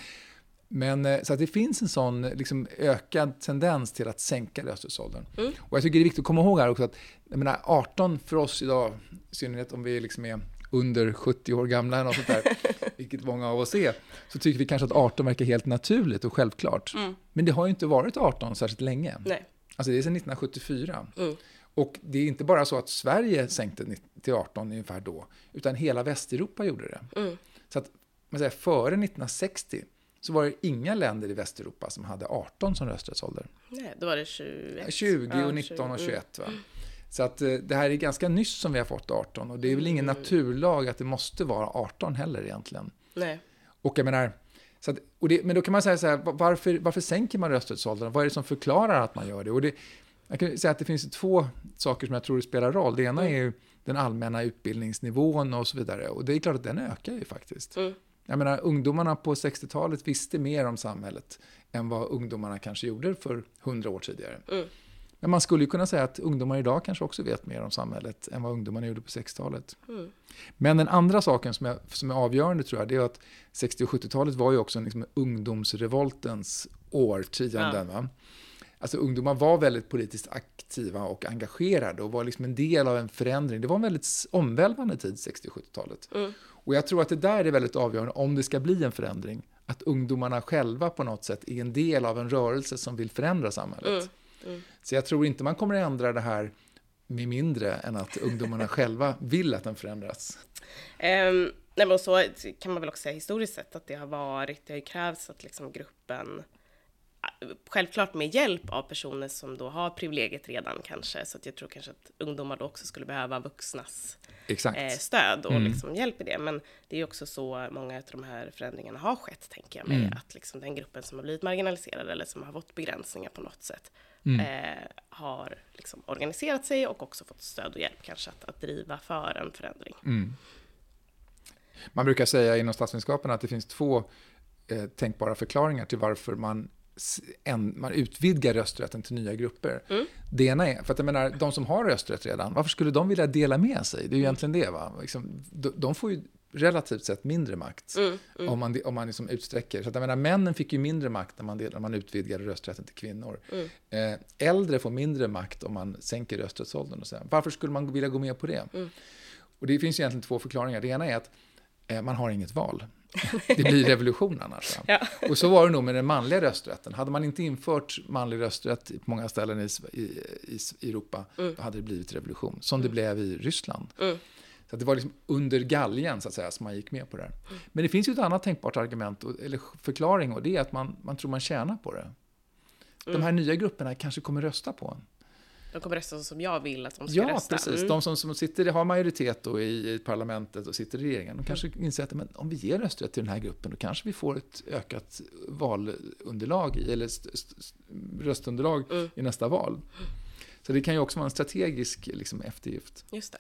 men eh, så att det finns en sån liksom, ökad tendens till att sänka rösträttsåldern. Mm. Och jag tycker det är viktigt att komma ihåg här också att jag menar, 18 för oss idag, i synnerhet om vi liksom är under 70 år gamla eller något sånt där, [LAUGHS] vilket många av oss är, så tycker vi kanske att 18 verkar helt naturligt och självklart. Mm. Men det har ju inte varit 18 särskilt länge. Nej. Alltså det är sedan 1974. Mm. Och det är inte bara så att Sverige sänkte till 18 ungefär då, utan hela Västeuropa gjorde det. Mm. Så att man säger, före 1960 så var det inga länder i Västeuropa som hade 18 som rösträttsålder. Nej, då var det 21. 20 Ja, och 19 och 20. 21. Va? Så att eh, det här är ganska nyss som vi har fått 18 och det är väl ingen Mm. naturlag att det måste vara 18 heller egentligen. Nej. Och jag menar, så att, och det, men då kan man säga så här, va- varför, varför sänker man rösträttsåldern? Vad är det som förklarar att man gör det? Och det jag kan säga att det finns två saker som jag tror spelar roll. Det ena Mm. är ju den allmänna utbildningsnivån och så vidare. Och det är klart att den ökar ju faktiskt. Mm. Jag menar, ungdomarna på 60-talet visste mer om samhället än vad ungdomarna kanske gjorde för 100 år tidigare. Mm. Men man skulle ju kunna säga att ungdomar idag kanske också vet mer om samhället än vad ungdomarna gjorde på 60-talet. Mm. Men den andra saken som är, som är avgörande tror jag, det är att 60 och 70-talet var ju också liksom ungdomsrevoltens årtionden. Va? Alltså ungdomar var väldigt politiskt aktiva och engagerade och var liksom en del av en förändring. Det var en väldigt omvälvande tid, 60 och 70-talet. Mm. Och jag tror att det där är väldigt avgörande om det ska bli en förändring. Att ungdomarna själva på något sätt är en del av en rörelse som vill förändra samhället. Mm. Mm. Så jag tror inte man kommer att ändra det här med mindre än att ungdomarna [LAUGHS] själva vill att den förändras. Ehm, nej, men så kan man väl också säga historiskt sett att det har varit, det har ju krävts att liksom gruppen, självklart med hjälp av personer som då har privilegiet redan kanske, så att jag tror kanske att ungdomar då också skulle behöva vuxnas eh, stöd och Mm. liksom hjälp i det. Men det är ju också så många av de här förändringarna har skett, tänker jag mig, Mm. att liksom den gruppen som har blivit marginaliserad eller som har fått begränsningar på något sätt Mm. eh, har liksom organiserat sig och också fått stöd och hjälp kanske att, att driva för en förändring. Mm. Man brukar säga inom statsvetenskapen att det finns två eh, tänkbara förklaringar till varför man, en, man utvidgar rösträtten till nya grupper. Mm. Det ena är, för att jag menar, de som har rösträtt redan, varför skulle de vilja dela med sig? Det är ju egentligen det. Va? Liksom, de, de får ju relativt sett mindre makt Mm, mm, om man, om man liksom utsträcker. Så att jag menar, männen fick ju mindre makt när man, del, när man utvidgade rösträtten till kvinnor. mm, Eh, äldre får mindre makt om man sänker rösträttsåldern. Och så. här. Varför skulle man vilja gå med på det? Mm. Och det finns egentligen två förklaringar. Det ena är att eh, man har inget val. Det blir revolution annars. Ja. Och så var det nog med den manliga rösträtten. Hade man inte infört manlig rösträtt på många ställen i, i, i, Europa, Mm. då hade det blivit revolution. Som det blev i Ryssland. Mm. Så det var liksom under galgen så att säga som man gick med på det. här. Men det finns ju ett annat tänkbart argument, eller förklaring, och det är att man, man tror man tjänar på det. De Mm. här nya grupperna kanske kommer rösta på en. De kommer rösta som jag vill att de ska Ja, rösta. precis. Mm. De som, som sitter, har majoritet då i, i parlamentet och sitter i regeringen, de kanske inser att men om vi ger rösträtt till den här gruppen, då kanske vi får ett ökat valunderlag, i, eller st, st, st, röstunderlag Mm. i nästa val. Så det kan ju också vara en strategisk liksom, eftergift. Just det.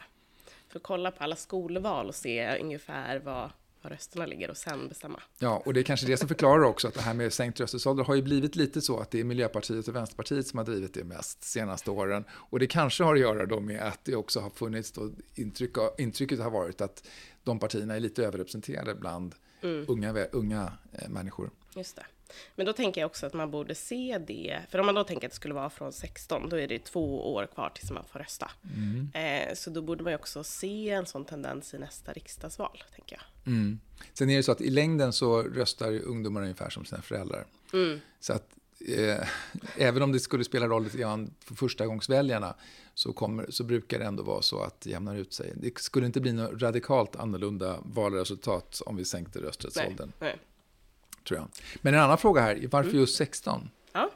För att kolla på alla skolval och se ungefär var, var rösterna ligger och sen bestämma. Ja, och det är kanske det som förklarar också att det här med sänkt rösträttsålder har ju blivit lite så att det är Miljöpartiet och Vänsterpartiet som har drivit det mest de senaste åren. Och det kanske har att göra då med att det också har funnits då intryck, av- intrycket har varit att de partierna är lite överrepresenterade bland Mm. unga, unga eh, människor. Just det. Men då tänker jag också att man borde se det, för om man då tänker att det skulle vara från 16, då är det två år kvar tills man får rösta. Mm. Eh, så då borde man ju också se en sån tendens i nästa riksdagsval, tänker jag. Mm. Sen är det så att i längden så röstar ungdomar ungefär som sina föräldrar. Mm. Så att eh, även om det skulle spela roll lite grann för förstagångsväljarna så, kommer, så brukar det ändå vara så att det jämnar ut sig. Det skulle inte bli något radikalt annorlunda valresultat om vi sänkte Nej. rösträttsåldern, Nej. tror jag. Men en annan fråga här, varför just 16? Ja.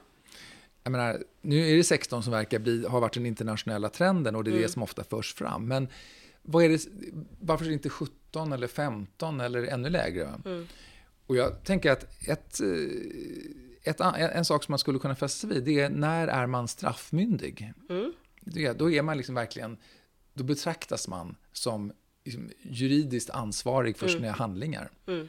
Jag menar, nu är det 16 som verkar bli, har varit den internationella trenden och det är det som ofta förs fram. Men vad är det, varför är det inte 17 eller 15 eller ännu lägre? Mm. Och jag tänker att ett, eh, ett, en, sak som man skulle kunna fästa sig vid, det är när är man straffmyndig? Mm. Det, då är man liksom verkligen, då betraktas man som liksom, juridiskt ansvarig för sina handlingar. Mm.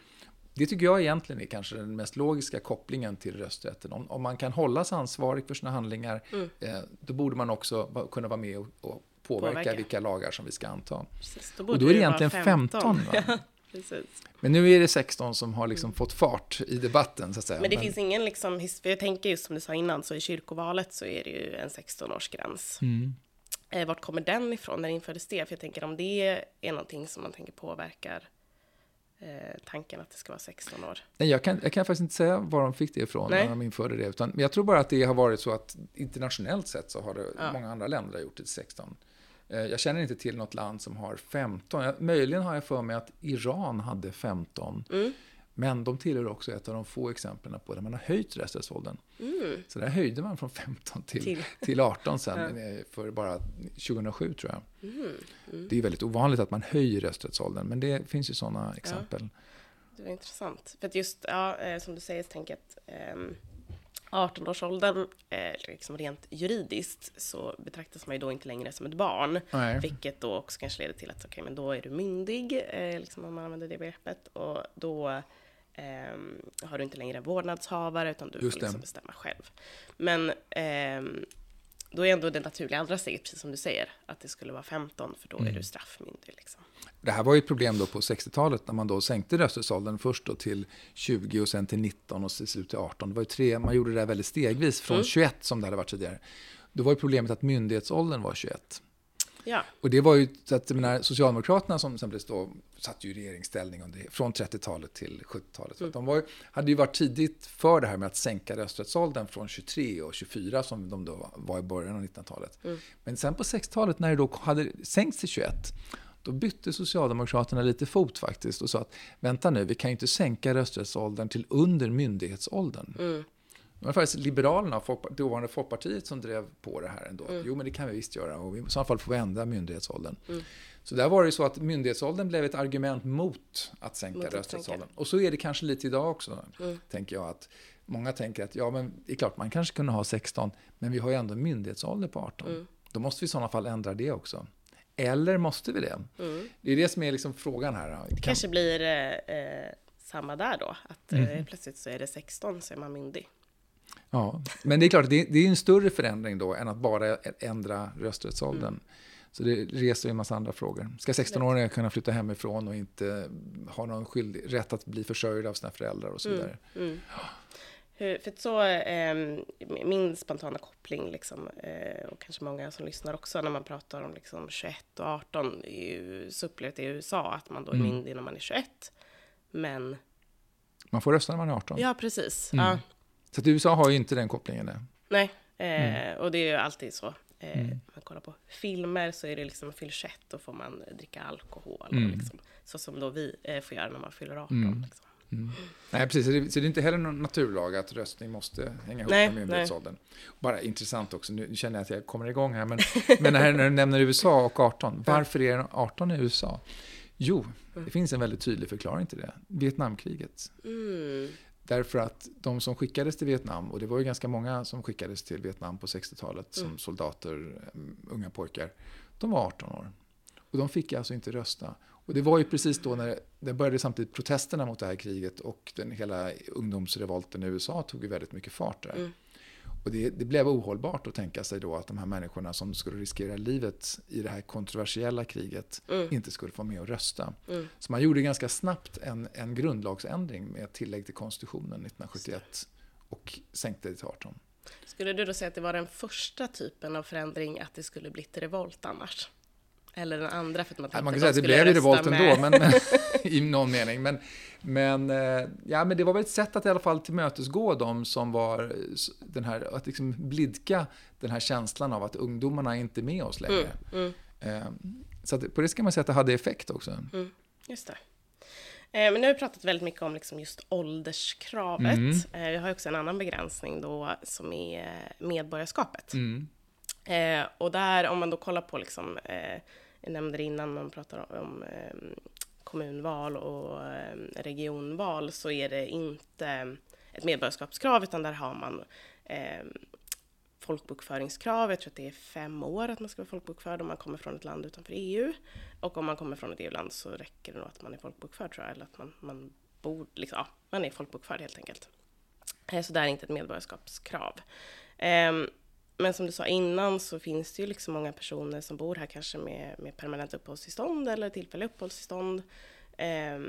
Det tycker jag egentligen är kanske den mest logiska kopplingen till rösträtten. Om, om man kan hållas ansvarig för sina handlingar, Mm. eh, då borde man också kunna vara med och, och påverka, Påverka. vilka lagar som vi ska anta. Precis, då Och då är det egentligen 15, va? [LAUGHS] Precis. Men nu är det 16 som har liksom fått fart i debatten, så att säga. Men det finns ingen liksom, jag tänker just som du sa innan, så i kyrkovalet så är det ju en 16-årsgräns. Mm. Eh, vart kommer den ifrån? När infördes det? För jag tänker om det är någonting som man tänker påverkar eh, tanken att det ska vara 16 år. Nej, jag, kan, jag kan faktiskt inte säga var de fick det ifrån Nej. när de införde det. Utan, men jag tror bara att det har varit så att internationellt sett så har det, Ja. många andra länder har gjort det till 16. Eh, Jag känner inte till något land som har 15. Jag, möjligen har jag för mig att Iran hade 15. Mm. Men de tillhör också ett av de få exemplen på där man har höjt rösträttsåldern. Mm. Så där höjde man från 15 till, Till. till. 18 sen, eh, för bara 2007 tror jag. Mm. Mm. Det är väldigt ovanligt att man höjer rösträttsåldern, men det finns ju sådana exempel. Det var intressant. För att just, ja, eh, som du säger, så tänker jag att ehm, 18-årsåldern, eh, liksom rent juridiskt, så betraktas man ju då inte längre som ett barn. Nej. Vilket då också kanske leder till att okej, men då är du myndig, eh, liksom om man använder det begreppet. Och då ehm, har du inte längre en vårdnadshavare, utan du Just får liksom bestämma själv. Men ehm, då är ändå det naturliga andra steget, precis som du säger, att det skulle vara 15, för då Mm. är du straffmyndig. Liksom. Det här var ju ett problem då på 60-talet när man då sänkte rösträttsåldern först då till 20 och sen till 19 och till slut till 18. Det var ju tre, man gjorde det där väldigt stegvis från Mm. 21 som det hade varit tidigare. Då var ju problemet att myndighetsåldern var 21. Ja, Och det var ju så att menar, Socialdemokraterna som exempelvis då satt ju i regeringsställning under, från 30-talet till 70-talet. Så att de var, hade ju varit tidigt för det här med att sänka rösträttsåldern från 23 och 24 som de då var i början av 1900-talet. Men sen på 60-talet när det då hade sänkts till 21 då bytte Socialdemokraterna lite fot faktiskt och sa att vänta nu, vi kan ju inte sänka rösträttsåldern till under myndighetsåldern. mm. Det var faktiskt Liberalerna dåvarande Folkpartiet som drev på det här ändå. Jo, men det kan vi visst göra och i så fall får vi ändra myndighetsåldern. Så där var det ju så att myndighetsåldern blev ett argument mot att sänka Mot rösträttsåldern. Och så är det kanske lite idag också, tänker jag. att Många tänker att ja, men det är klart man kanske kunde ha 16, men vi har ju ändå myndighetsålder på 18. Då måste vi i sådana fall ändra det också. Eller måste vi det? Det är det som är liksom frågan här. Kan, kanske blir eh, eh, samma där då. Att eh, Mhm. plötsligt så är det 16 så är man myndig. Ja, men det är klart, det, det är en större förändring då än att bara ändra rösträttsåldern. Så det reser ju en massa andra frågor. Ska 16-åringar kunna flytta hemifrån och inte ha någon skyldig, rätt att bli försörjda av sina föräldrar och så vidare? Mm. Hur, för så, eh, min spontana koppling, liksom, eh, och kanske många som lyssnar också, när man pratar om liksom 21 och 18, är ju så upplevt i USA att man då är Mm. myndig när man är 21. Men, Man får rösta när man är 18. ja precis. Mm. Ja, Så att USA har ju inte den kopplingen. Där. nej, eh, Mm. och det är ju alltid så. Eh, Om man kollar på filmer så är det liksom, fyller 21 då får man dricka alkohol. Mm. Liksom, så som då vi eh, får göra när man fyller 18. Liksom. Nej, precis. Så det, så det är inte heller någon naturlag att röstning måste hänga ihop med myndighetsåldern. Bara intressant också, nu känner jag att jag kommer igång här, men, [LAUGHS] men här, när du nämner USA och 18, varför är det 18 i USA? Jo, det finns en väldigt tydlig förklaring till det. Vietnamkriget. Mm. Därför att de som skickades till Vietnam, och det var ju ganska många som skickades till Vietnam på 60-talet som soldater, mm, unga pojkar, de var 18 år. Och de fick alltså inte rösta. Och det var ju precis då när det började samtidigt protesterna mot det här kriget och den hela ungdomsrevolten i USA tog ju väldigt mycket fart där. Mm. Och det, det blev ohållbart att tänka sig då att de här människorna som skulle riskera livet i det här kontroversiella kriget Mm. inte skulle få med och rösta. Mm. Så man gjorde ganska snabbt en, en grundlagsändring med tillägg till konstitutionen 1971 och sänkte det till 18. Skulle du då säga att det var den första typen av förändring att det skulle bli till revolt annars? Eller den andra för att man tänkte man kan att säga de att det blev ju revolt med- ändå, men, men, [LAUGHS] i någon mening. Men, men, eh, ja, men det var väl ett sätt att i alla fall tillmötesgå dem som var eh, den här, att liksom blidka den här känslan av att ungdomarna är inte med oss längre. Mm, Eh, Så att på det ska man säga att det hade effekt också. mm, just det. Eh, Men nu har vi pratat väldigt mycket om liksom just ålderskravet. Mm. Eh, Vi har också en annan begränsning då som är medborgarskapet. Eh, och där, om man då kollar på, liksom, eh, jag nämnde det innan man pratar om eh, kommunval och eh, regionval, så är det inte ett medborgarskapskrav, utan där har man eh, folkbokföringskrav. Jag tror att det är fem år att man ska vara folkbokförd om man kommer från ett land utanför EU. Och om man kommer från ett EU-land så räcker det nog att man är folkbokförd, tror jag, eller att man, man bor, liksom, ja, man är folkbokförd helt enkelt. Eh, Så det är inte ett medborgarskapskrav. Ehm, men som du sa innan så finns det ju liksom många personer som bor här kanske med, med permanent uppehållstillstånd eller tillfälliga uppehållstillstånd. Eh,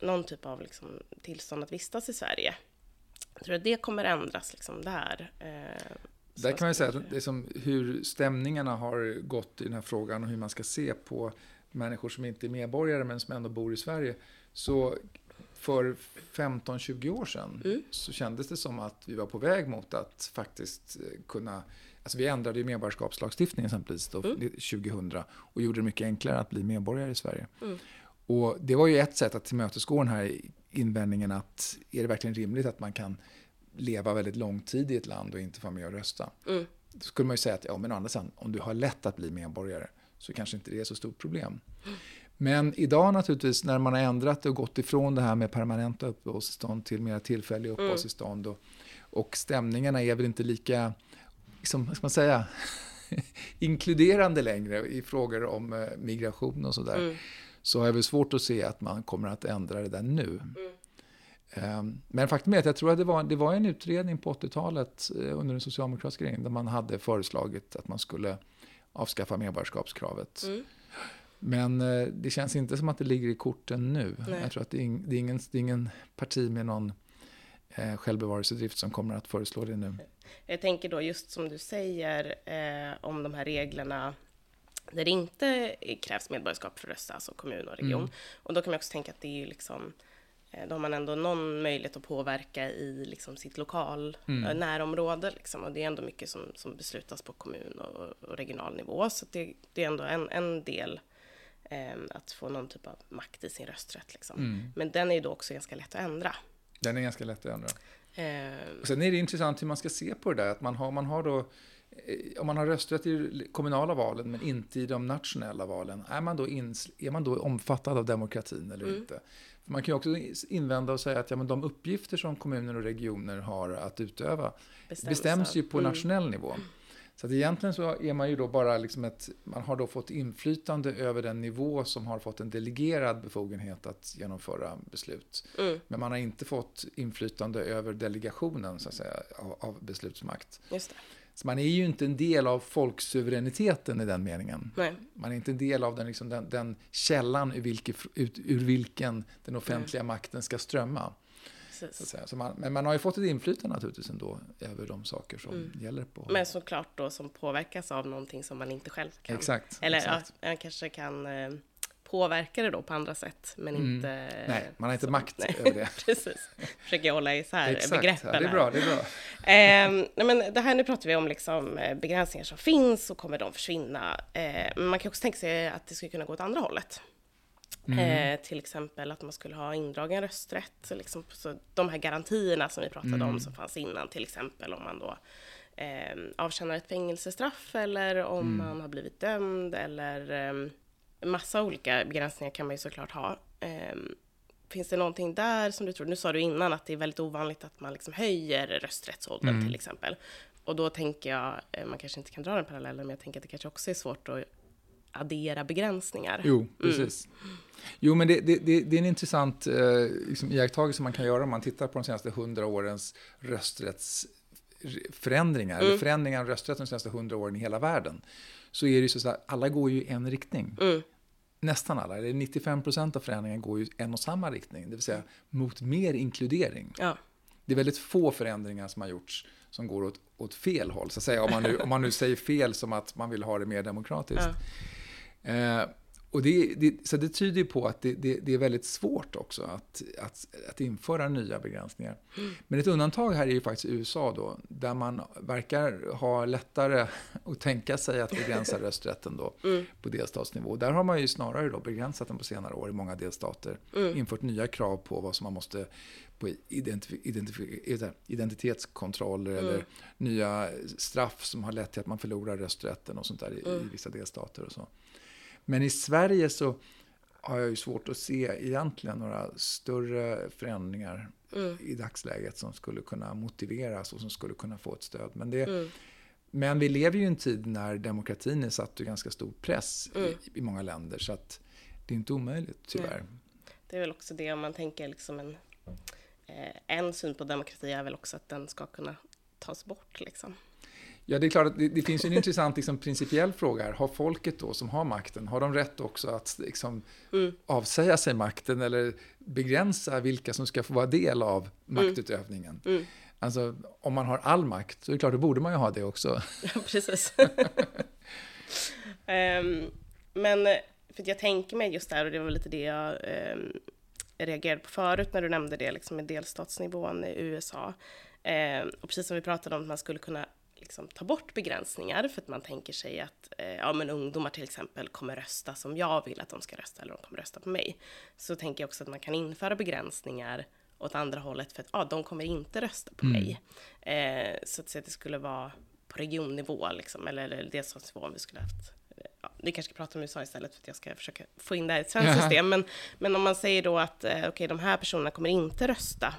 någon typ av liksom tillstånd att vistas i Sverige. Jag tror att det kommer ändras liksom där. Eh, där kan man säga att det som, hur stämningarna har gått i den här frågan och hur man ska se på människor som inte är medborgare men som ändå bor i Sverige. Så för 15-20 år sedan mm. så kändes det som att vi var på väg mot att faktiskt eh, kunna Alltså vi ändrade ju medborgarskapslagstiftningen exempelvis då, mm. 2000 och gjorde det mycket enklare att bli medborgare i Sverige. Mm. Och det var ju ett sätt att tillmötesgå den här invändningen att är det verkligen rimligt att man kan leva väldigt lång tid i ett land och inte få med och rösta? Mm. Då skulle man ju säga att ja, men andra sidan, om du har lätt att bli medborgare så kanske inte det är så stort problem. Mm. Men idag naturligtvis när man har ändrat det och gått ifrån det här med permanenta uppehållstillstånd till mer tillfälliga mm. uppehållstillstånd och, och stämningarna är väl inte lika, liksom, ska man säga, [LAUGHS] inkluderande längre i frågor om eh, migration och sådär. Mm. Så jag väl svårt att se att man kommer att ändra det där nu. Mm. Ehm, men faktum är att jag tror att det var, det var en utredning på 80-talet eh, under den socialdemokratiska regeringen där man hade föreslagit att man skulle avskaffa medborgarskapskravet. Mm. Men eh, det känns inte som att det ligger i korten nu. Nej. Jag tror att det är, det är, ingen, det är ingen parti med någon eh, självbevarelsedrift som kommer att föreslå det nu. Jag tänker då just som du säger eh, om de här reglerna där det inte krävs medborgarskap för att rösta, alltså kommun och region. Mm. Och då kan man också tänka att det är ju liksom Eh, då har man ändå någon möjlighet att påverka i liksom sitt lokal mm. Eh, närområde. Liksom. Och det är ändå mycket som, som beslutas på kommun och, och regional nivå. Så det, det, är ändå en, en del eh, att få någon typ av makt i sin rösträtt. Liksom. Mm. Men den är ju då också ganska lätt att ändra. Den är ganska lätt att ändra. Eh, och sen är det intressant hur man ska se på det där. Att man har, man har då eh, om man har rösträtt i kommunala valen men inte i de nationella valen, är man då, ins, är man då omfattad av demokratin eller mm. inte? Man kan ju också invända och säga att ja, men de uppgifter som kommuner och regioner har att utöva bestäms, bestäms ju på mm. nationell nivå. Så att egentligen så är man ju då bara liksom ett, man har då fått inflytande över den nivå som har fått en delegerad befogenhet att genomföra beslut. Mm. Men man har inte fått inflytande över delegationen så att säga, av, av beslutsmakt. Just det. Så man är ju inte en del av folksuveräniteten i den meningen. Nej. Man är inte en del av den, liksom, den, den källan ur, vilke, ut, ur vilken den offentliga Nej. makten ska strömma. Så så man, men man har ju fått ett inflytande naturligtvis ändå över de saker som mm. gäller på... Men såklart då som påverkas av någonting som man inte själv kan. Exakt. Eller exakt. Ja, man kanske kan eh, påverka det då på andra sätt, men mm. inte... Nej, man har inte så, makt nej. över det. [LAUGHS] Precis. Försöker hålla isär Exakt. begreppen. Ja, det är bra, det är bra. Eh, nej, men det här, nu pratar vi om liksom eh, begränsningar som finns och kommer de försvinna. Eh, men man kan också tänka sig att det skulle kunna gå åt andra hållet. Mm. Eh, till exempel att man skulle ha indragen rösträtt. Liksom, så de här garantierna som vi pratade mm. om som fanns innan, till exempel om man då eh, avtjänar ett fängelsestraff eller om mm. man har blivit dömd eller eh, massa olika begränsningar kan man ju såklart ha. Um, finns det någonting där som du tror? Nu sa du innan att det är väldigt ovanligt att man liksom höjer rösträttsåldern mm. till exempel. Och då tänker jag, eh, man kanske inte kan dra den parallellen, men jag tänker att det kanske också är svårt att addera begränsningar. Jo, mm. precis. Mm. Jo, men det, det, det, det, är en intressant eh, liksom, iakttagelse man kan göra om man tittar på de senaste hundra årens rösträttsförändringar, mm. eller förändringar av rösträtten de senaste hundra åren i hela världen så är det ju så att alla går ju i en riktning. Mm. Nästan alla, eller 95 procent av förändringarna går ju en och samma riktning, det vill säga mot mer inkludering. Ja. Det är väldigt få förändringar som har gjorts som går åt, åt fel håll, så att säga, om man, nu, om man nu säger fel som att man vill ha det mer demokratiskt. Ja. Eh, och det, det, så det tyder ju på att det, det, är väldigt svårt också att, att, att införa nya begränsningar. Mm. Men ett undantag här är ju faktiskt USA då, där man verkar ha lättare [LAUGHS] att tänka sig att begränsa rösträtten då [LAUGHS] mm. på delstatsnivå. Där har man ju snarare då begränsat den på senare år i många delstater. Mm. Infört nya krav på vad som man måste på identif identif identitetskontroller mm. eller nya straff som har lett till att man förlorar rösträtten och sånt där i, i mm. vissa delstater och så. Men i Sverige så har jag ju svårt att se egentligen några större förändringar mm. i dagsläget som skulle kunna motiveras och som skulle kunna få ett stöd. Men, det, mm. men vi lever ju i en tid när demokratin är satt under ganska stor press mm. i, i, många länder. Så att det är inte omöjligt, tyvärr. Det är väl också det om man tänker liksom en, eh, en syn på demokrati är väl också att den ska kunna tas bort. Liksom. Ja, det är klart att det, det finns en intressant liksom, principiell fråga här. Har folket då, som har makten, har de rätt också att liksom, mm. avsäga sig makten eller begränsa vilka som ska få vara del av maktutövningen? Mm. Mm. Alltså, om man har all makt, så är det klart, då borde man ju ha det också. [LAUGHS] Ja, precis. um, [LAUGHS] men för jag tänker mig just där, och det var lite det jag um, reagerade på förut när du nämnde det liksom med delstatsnivån i USA. Um, och precis som vi pratade om, att man skulle kunna liksom ta bort begränsningar för att man tänker sig att eh, ja, men ungdomar till exempel kommer rösta som jag vill att de ska rösta eller de kommer rösta på mig. Så tänker jag också att man kan införa begränsningar åt andra hållet för att ja, de kommer inte rösta på mm. mig. Eh, så att säga att det skulle vara på regionnivå liksom, eller, eller delstatsnivå om vi skulle haft Ja, vi kanske ska prata om USA istället för att jag ska försöka få in det här i ett svenskt system. Men, men om man säger då att eh, okej, okay, de här personerna kommer inte rösta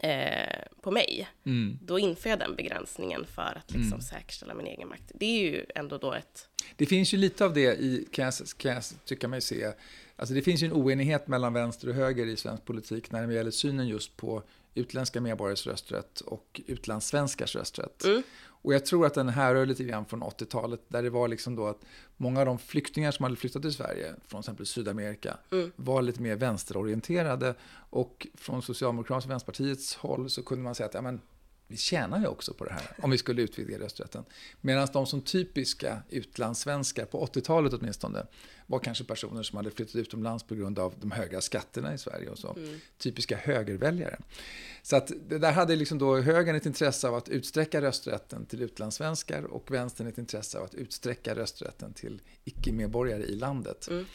eh, på mig, mm. då inför jag den begränsningen för att liksom mm. säkerställa min egen makt. Det är ju ändå då ett... Det finns ju lite av det i, kan jag, kan jag tycka mig se, alltså det finns ju en oenighet mellan vänster och höger i svensk politik när det gäller synen just på utländska medborgares rösträtt och utlandssvenskars rösträtt. Mm. Och jag tror att den härrör lite grann från 80-talet, där det var liksom då att många av de flyktingar som hade flyttat till Sverige, från exempel Sydamerika, mm. var lite mer vänsterorienterade. Och från Socialdemokraternas och Vänsterpartiets håll så kunde man säga att ja, men, vi tjänar ju också på det här, om vi skulle utvidga rösträtten. Medan de som typiska utlandssvenskar, på 80-talet åtminstone, var kanske personer som hade flyttat utomlands på grund av de höga skatterna i Sverige och så. Mm. Typiska högerväljare. Så att det där hade liksom då högern ett intresse av att utsträcka rösträtten till utlandssvenskar och vänstern ett intresse av att utsträcka rösträtten till icke-medborgare i landet. Mm.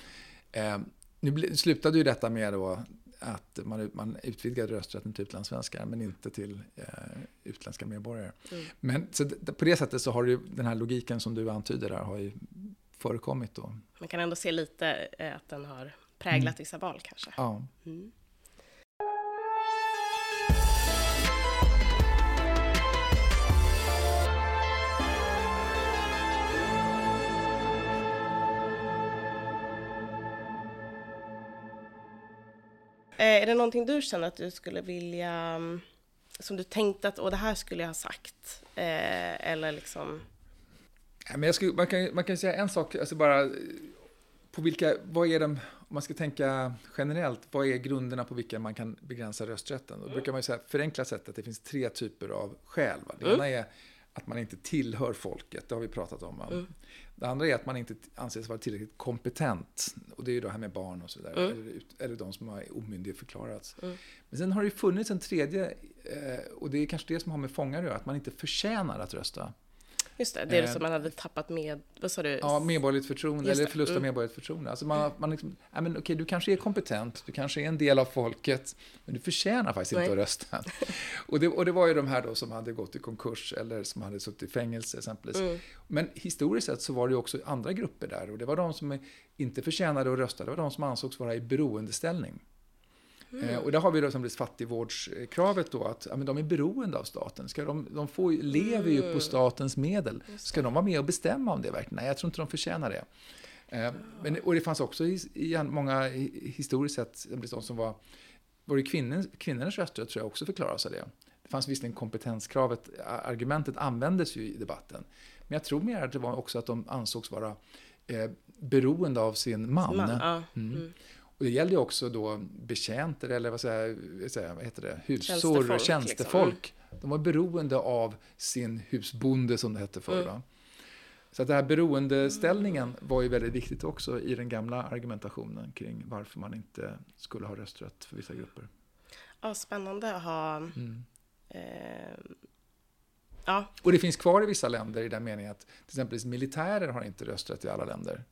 Eh, nu slutade ju detta med då att man, man utvidgade rösträtten till utlandssvenskar men inte till eh, utländska medborgare. Mm. Men så på det sättet så har ju den här logiken som du antyder här har ju förekommit då. Man kan ändå se lite eh, att den har präglat mm. vissa val kanske. Ja. Mm. Är det någonting du känner att du skulle vilja, mm, som du tänkte att, och det här skulle jag ha sagt, eh, eller liksom? Men jag skulle, man, kan, man kan säga en sak, alltså bara, på vilka, vad är de, om man ska tänka generellt, vad är grunderna på vilka man kan begränsa rösträtten? Då brukar man ju säga, förenkla sätt att det finns tre typer av skäl. Va? Det mm. ena är att man inte tillhör folket, det har vi pratat om. Mm. Det andra är att man inte anses vara tillräckligt kompetent. Och det är ju det här med barn och sådär. Mm. Eller, eller de som har omyndigförklarats. Mm. Men sen har det funnits en tredje, eh, och det är kanske det som har med fångar att göra, att man inte förtjänar att rösta. Just det, det är eh, som man hade tappat med, vad sa du? Ja, medborgerligt förtroende, eller förlust av mm. medborgerligt förtroende. Alltså man, man liksom, ja, men okej, du kanske är kompetent, du kanske är en del av folket, men du förtjänar faktiskt Nej. inte att rösta. [LAUGHS] och, det, och det var ju de här då som hade gått i konkurs eller som hade suttit i fängelse exempelvis. Mm. Men historiskt sett så var det ju också andra grupper där och det var de som inte förtjänade att rösta, det var de som ansågs vara i beroendeställning. Mm. Eh, och där har vi då som fattigvårdskravet då att ja, men de är beroende av staten. Ska de, de får, lever ju på mm. statens medel. Ska de vara med och bestämma om det verkligen? Nej, jag tror inte de förtjänar det. Eh, men, och det fanns också i, i många historiskt sett, de som var, var det kvinnor, kvinnornas rösträtt tror jag också förklaras av det. Det fanns visserligen kompetenskravet, argumentet användes ju i debatten. Men jag tror mer att det var också att de ansågs vara eh, beroende av sin man. man ja. mm. Mm. Och det gällde också då betjänter eller vad, säger, vad heter det, husor, tjänstefolk. tjänstefolk. Liksom. De var beroende av sin husbonde som det hette förr. Mm. Så att den här beroendeställningen var ju väldigt viktigt också i den gamla argumentationen kring varför man inte skulle ha rösträtt för vissa grupper. Ja, spännande att ha mm. eh, Ja. Och det finns kvar i vissa länder i den meningen att till exempel militärer har inte rösträtt i alla länder.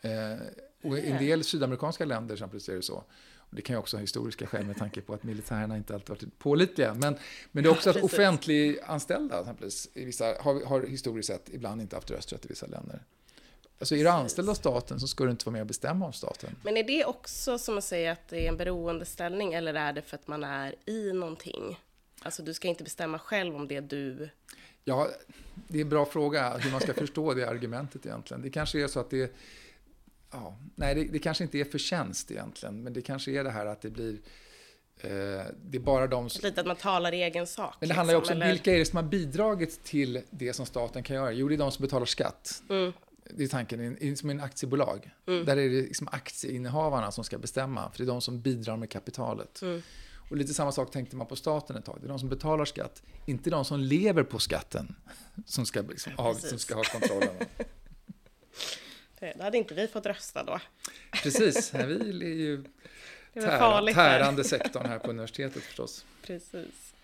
Eh, och i en del sydamerikanska länder exempelvis är det så. Och det kan ju också ha historiska skäl med tanke på att militärerna inte alltid varit pålitliga. Men, men det är också att offentliganställda exempelvis, i vissa, har, har historiskt sett ibland inte haft rösträtt i vissa länder. Alltså är du anställd av staten så ska du inte vara med och bestämma om staten. Men är det också som att säga att det är en beroendeställning eller är det för att man är i någonting? Alltså du ska inte bestämma själv om det du... Ja, det är en bra fråga hur man ska förstå det argumentet egentligen. Det kanske är så att det ja, nej, det, det, kanske inte är förtjänst egentligen, men det kanske är det här att det blir Eh, det är bara de som... Lite att man talar i egen sak. Men det handlar ju liksom, också om eller... vilka är det som har bidragit till det som staten kan göra? Jo, det är de som betalar skatt. Mm. Det är tanken, som en aktiebolag. Mm. Där är det liksom aktieinnehavarna som ska bestämma, för det är de som bidrar med kapitalet. Mm. Och lite samma sak tänkte man på staten ett tag. Det är de som betalar skatt, inte de som lever på skatten, som ska, liksom, av, som ska ha kontrollen. [LAUGHS] Då hade inte vi fått rösta då. Precis, [LAUGHS] vi är ju tära, tärande [LAUGHS] sektorn här på universitetet förstås. Precis.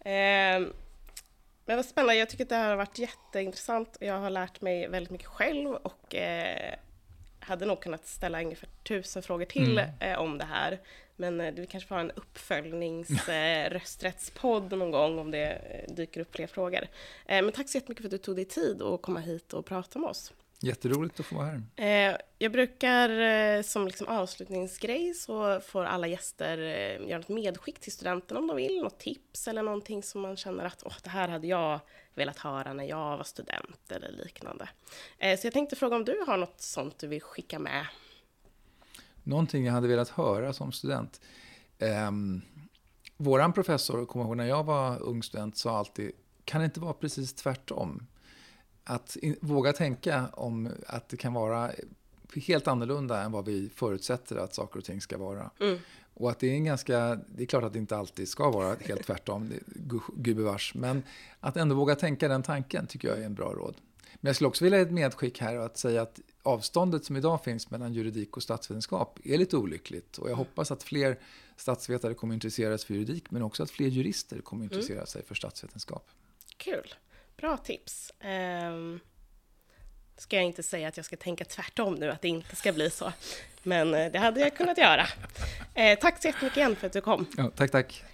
Eh, men vad spännande, jag tycker att det här har varit jätteintressant. Jag har lärt mig väldigt mycket själv och eh, hade nog kunnat ställa ungefär tusen frågor till mm. eh, om det här. Men eh, vi kanske får ha en uppföljningsrösträttspodd eh, någon gång om det eh, dyker upp fler frågor. Eh, men tack så jättemycket för att du tog dig tid att komma hit och prata med oss. Jätteroligt att få vara här. Eh, jag brukar eh, som liksom avslutningsgrej så får alla gäster eh, göra ett medskick till studenterna om de vill, något tips eller någonting som man känner att oh, det här hade jag velat höra när jag var student eller liknande. Så jag tänkte fråga om du har något sånt du vill skicka med? Någonting jag hade velat höra som student? Um, våran professor, kommer ihåg när jag var ung student, sa alltid, kan det inte vara precis tvärtom? Att in, våga tänka om att det kan vara helt annorlunda än vad vi förutsätter att saker och ting ska vara. Mm. Och att det är en ganska, det är klart att det inte alltid ska vara helt tvärtom, gubevars, men att ändå våga tänka den tanken tycker jag är en bra råd. Men jag skulle också vilja ge ett medskick här och att säga att avståndet som idag finns mellan juridik och statsvetenskap är lite olyckligt. Och jag mm. hoppas att fler statsvetare kommer intressera sig för juridik, men också att fler jurister kommer intressera mm. sig för statsvetenskap. Kul. Bra tips. Um, ska jag inte säga att jag ska tänka tvärtom nu, att det inte ska bli så. Men eh, det hade jag kunnat göra. Eh, tack så jättemycket igen för att du kom. Ja, tack, tack.